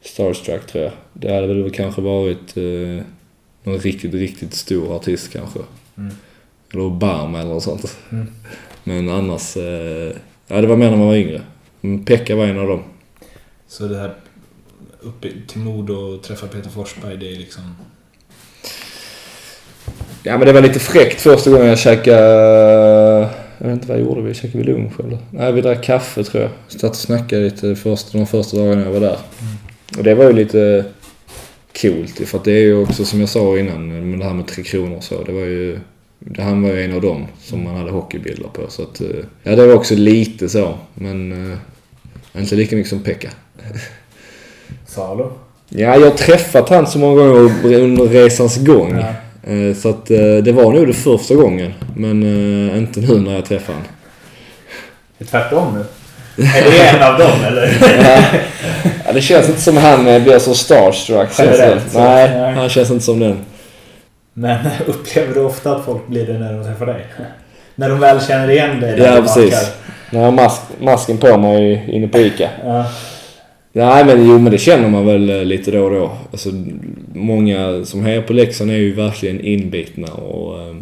starstruck tror jag. Det hade väl kanske varit eh, någon riktigt, riktigt stor artist kanske. Mm. Eller Obama eller något sånt. Mm. Men annars, eh, ja det var mer när man var yngre. Pekka var en av dem. Så det här upp till mod och träffa Peter Forsberg, det är liksom... Ja men det var lite fräckt första gången jag käkade, jag vet inte vad jag gjorde, vi käkade vi lunch eller? Nej vi drack kaffe tror jag. Satt och snackade lite första, de första dagarna jag var där. Och det var ju lite coolt för att det är ju också som jag sa innan med det här med Tre Kronor och så. Det var ju, det, han var ju en av dem som man hade hockeybilder på så att, eh, ja det var också lite så. Men eh, inte lika mycket som Pekka. Salo? Ja, jag har träffat han så många gånger under resans gång. Ja. Eh, så att eh, det var nog det första gången. Men eh, inte nu när jag träffade honom. Det är tvärtom nu. Är det en av dem eller? ja, det känns inte som han blir så starstruck. Generellt. Nej, han känns inte som den. Men upplever du ofta att folk blir det när de träffar dig? När de väl känner igen dig? Ja, precis. När jag har mask, masken på mig inne på ICA. Ja. Nej men jo men det känner man väl eh, lite då och då. Alltså, många som hejar på Leksand är ju verkligen inbitna och eh,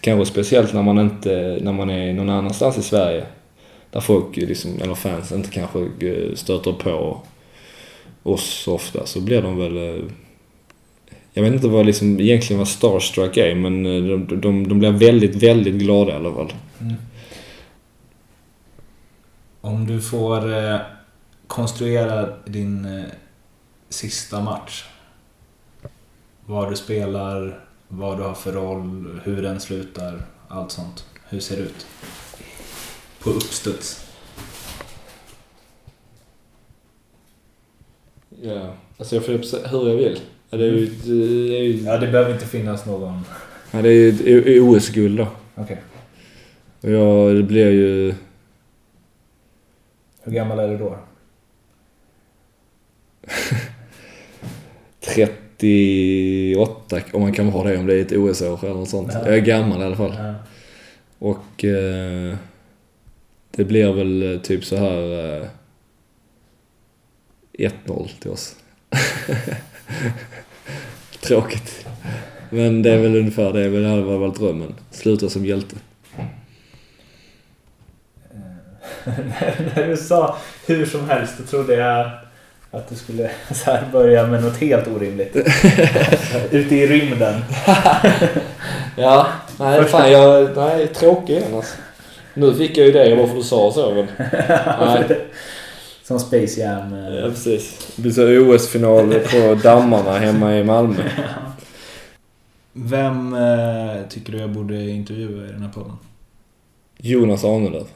kanske speciellt när man inte, när man är någon annanstans i Sverige. Där folk eh, liksom, eller fans inte kanske eh, stöter på oss så ofta så blir de väl eh, jag vet inte vad liksom egentligen vad starstruck är men de, de, de blir väldigt, väldigt glada i alla fall. Mm. Om du får eh, konstruera din eh, sista match. Var du spelar, vad du har för roll, hur den slutar, allt sånt. Hur ser det ut? På uppstuds. Ja, alltså jag får upp hur jag vill. Ja, det är ju, det är ju, Ja, det behöver inte finnas någon... ja, det är ju ett OS-guld då. Okej. Och jag, det blir ju... Hur gammal är du då? 38 om man kan vara det om det är ett OS-år eller något sånt. Ja. Jag är gammal i alla fall. Ja. Och eh, det blir väl eh, typ så här eh, 1-0 till oss. Tråkigt. Men det är väl ungefär det. Det hade väl varit drömmen. Sluta som hjälte. När du sa hur som helst, då trodde jag att du skulle så här börja med något helt orimligt. Ute i rymden. Ja, nej Första- fan jag... Nej, tråkig igen alltså. Nu fick jag ju det bara för du sa så men... Nej. Som Space Jam. eh. Ja, precis. Det blir så OS-final på dammarna hemma i Malmö. Vem eh, tycker du jag borde intervjua i den här podden? Jonas Arnelöv.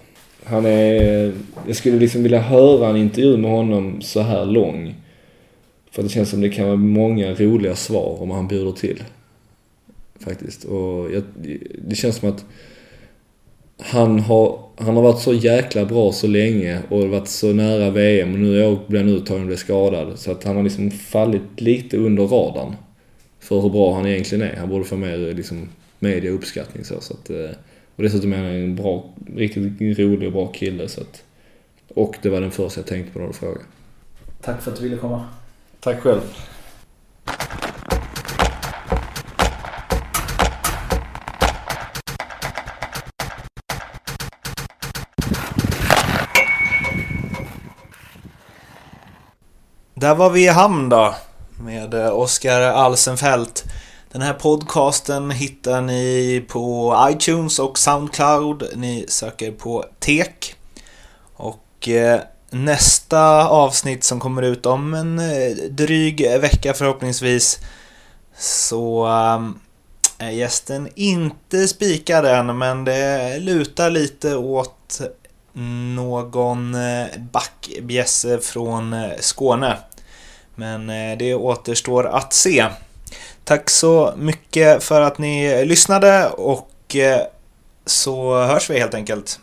Han är... Jag skulle liksom vilja höra en intervju med honom så här lång. För det känns som det kan vara många roliga svar om han bjuder till. Faktiskt. Och jag, det känns som att han har, han har varit så jäkla bra så länge och varit så nära VM och nu i blir han uttagen och blir skadad. Så att han har liksom fallit lite under radarn. För hur bra han egentligen är. Han borde få mer liksom, mediauppskattning så. så att, eh, och dessutom är han en bra, riktigt rolig och bra kille. Så att, och det var den första jag tänkte på när du frågade. Tack för att du ville komma. Tack själv. Där var vi i hamn då. Med eh, Oskar Alsenfelt. Den här podcasten hittar ni på iTunes och Soundcloud. Ni söker på TEK. Och eh, nästa avsnitt som kommer ut om en eh, dryg vecka förhoppningsvis så ehm, är gästen inte spikad än men det lutar lite åt någon eh, backbjässe från Skåne. Men det återstår att se. Tack så mycket för att ni lyssnade och eh, så hörs vi helt enkelt.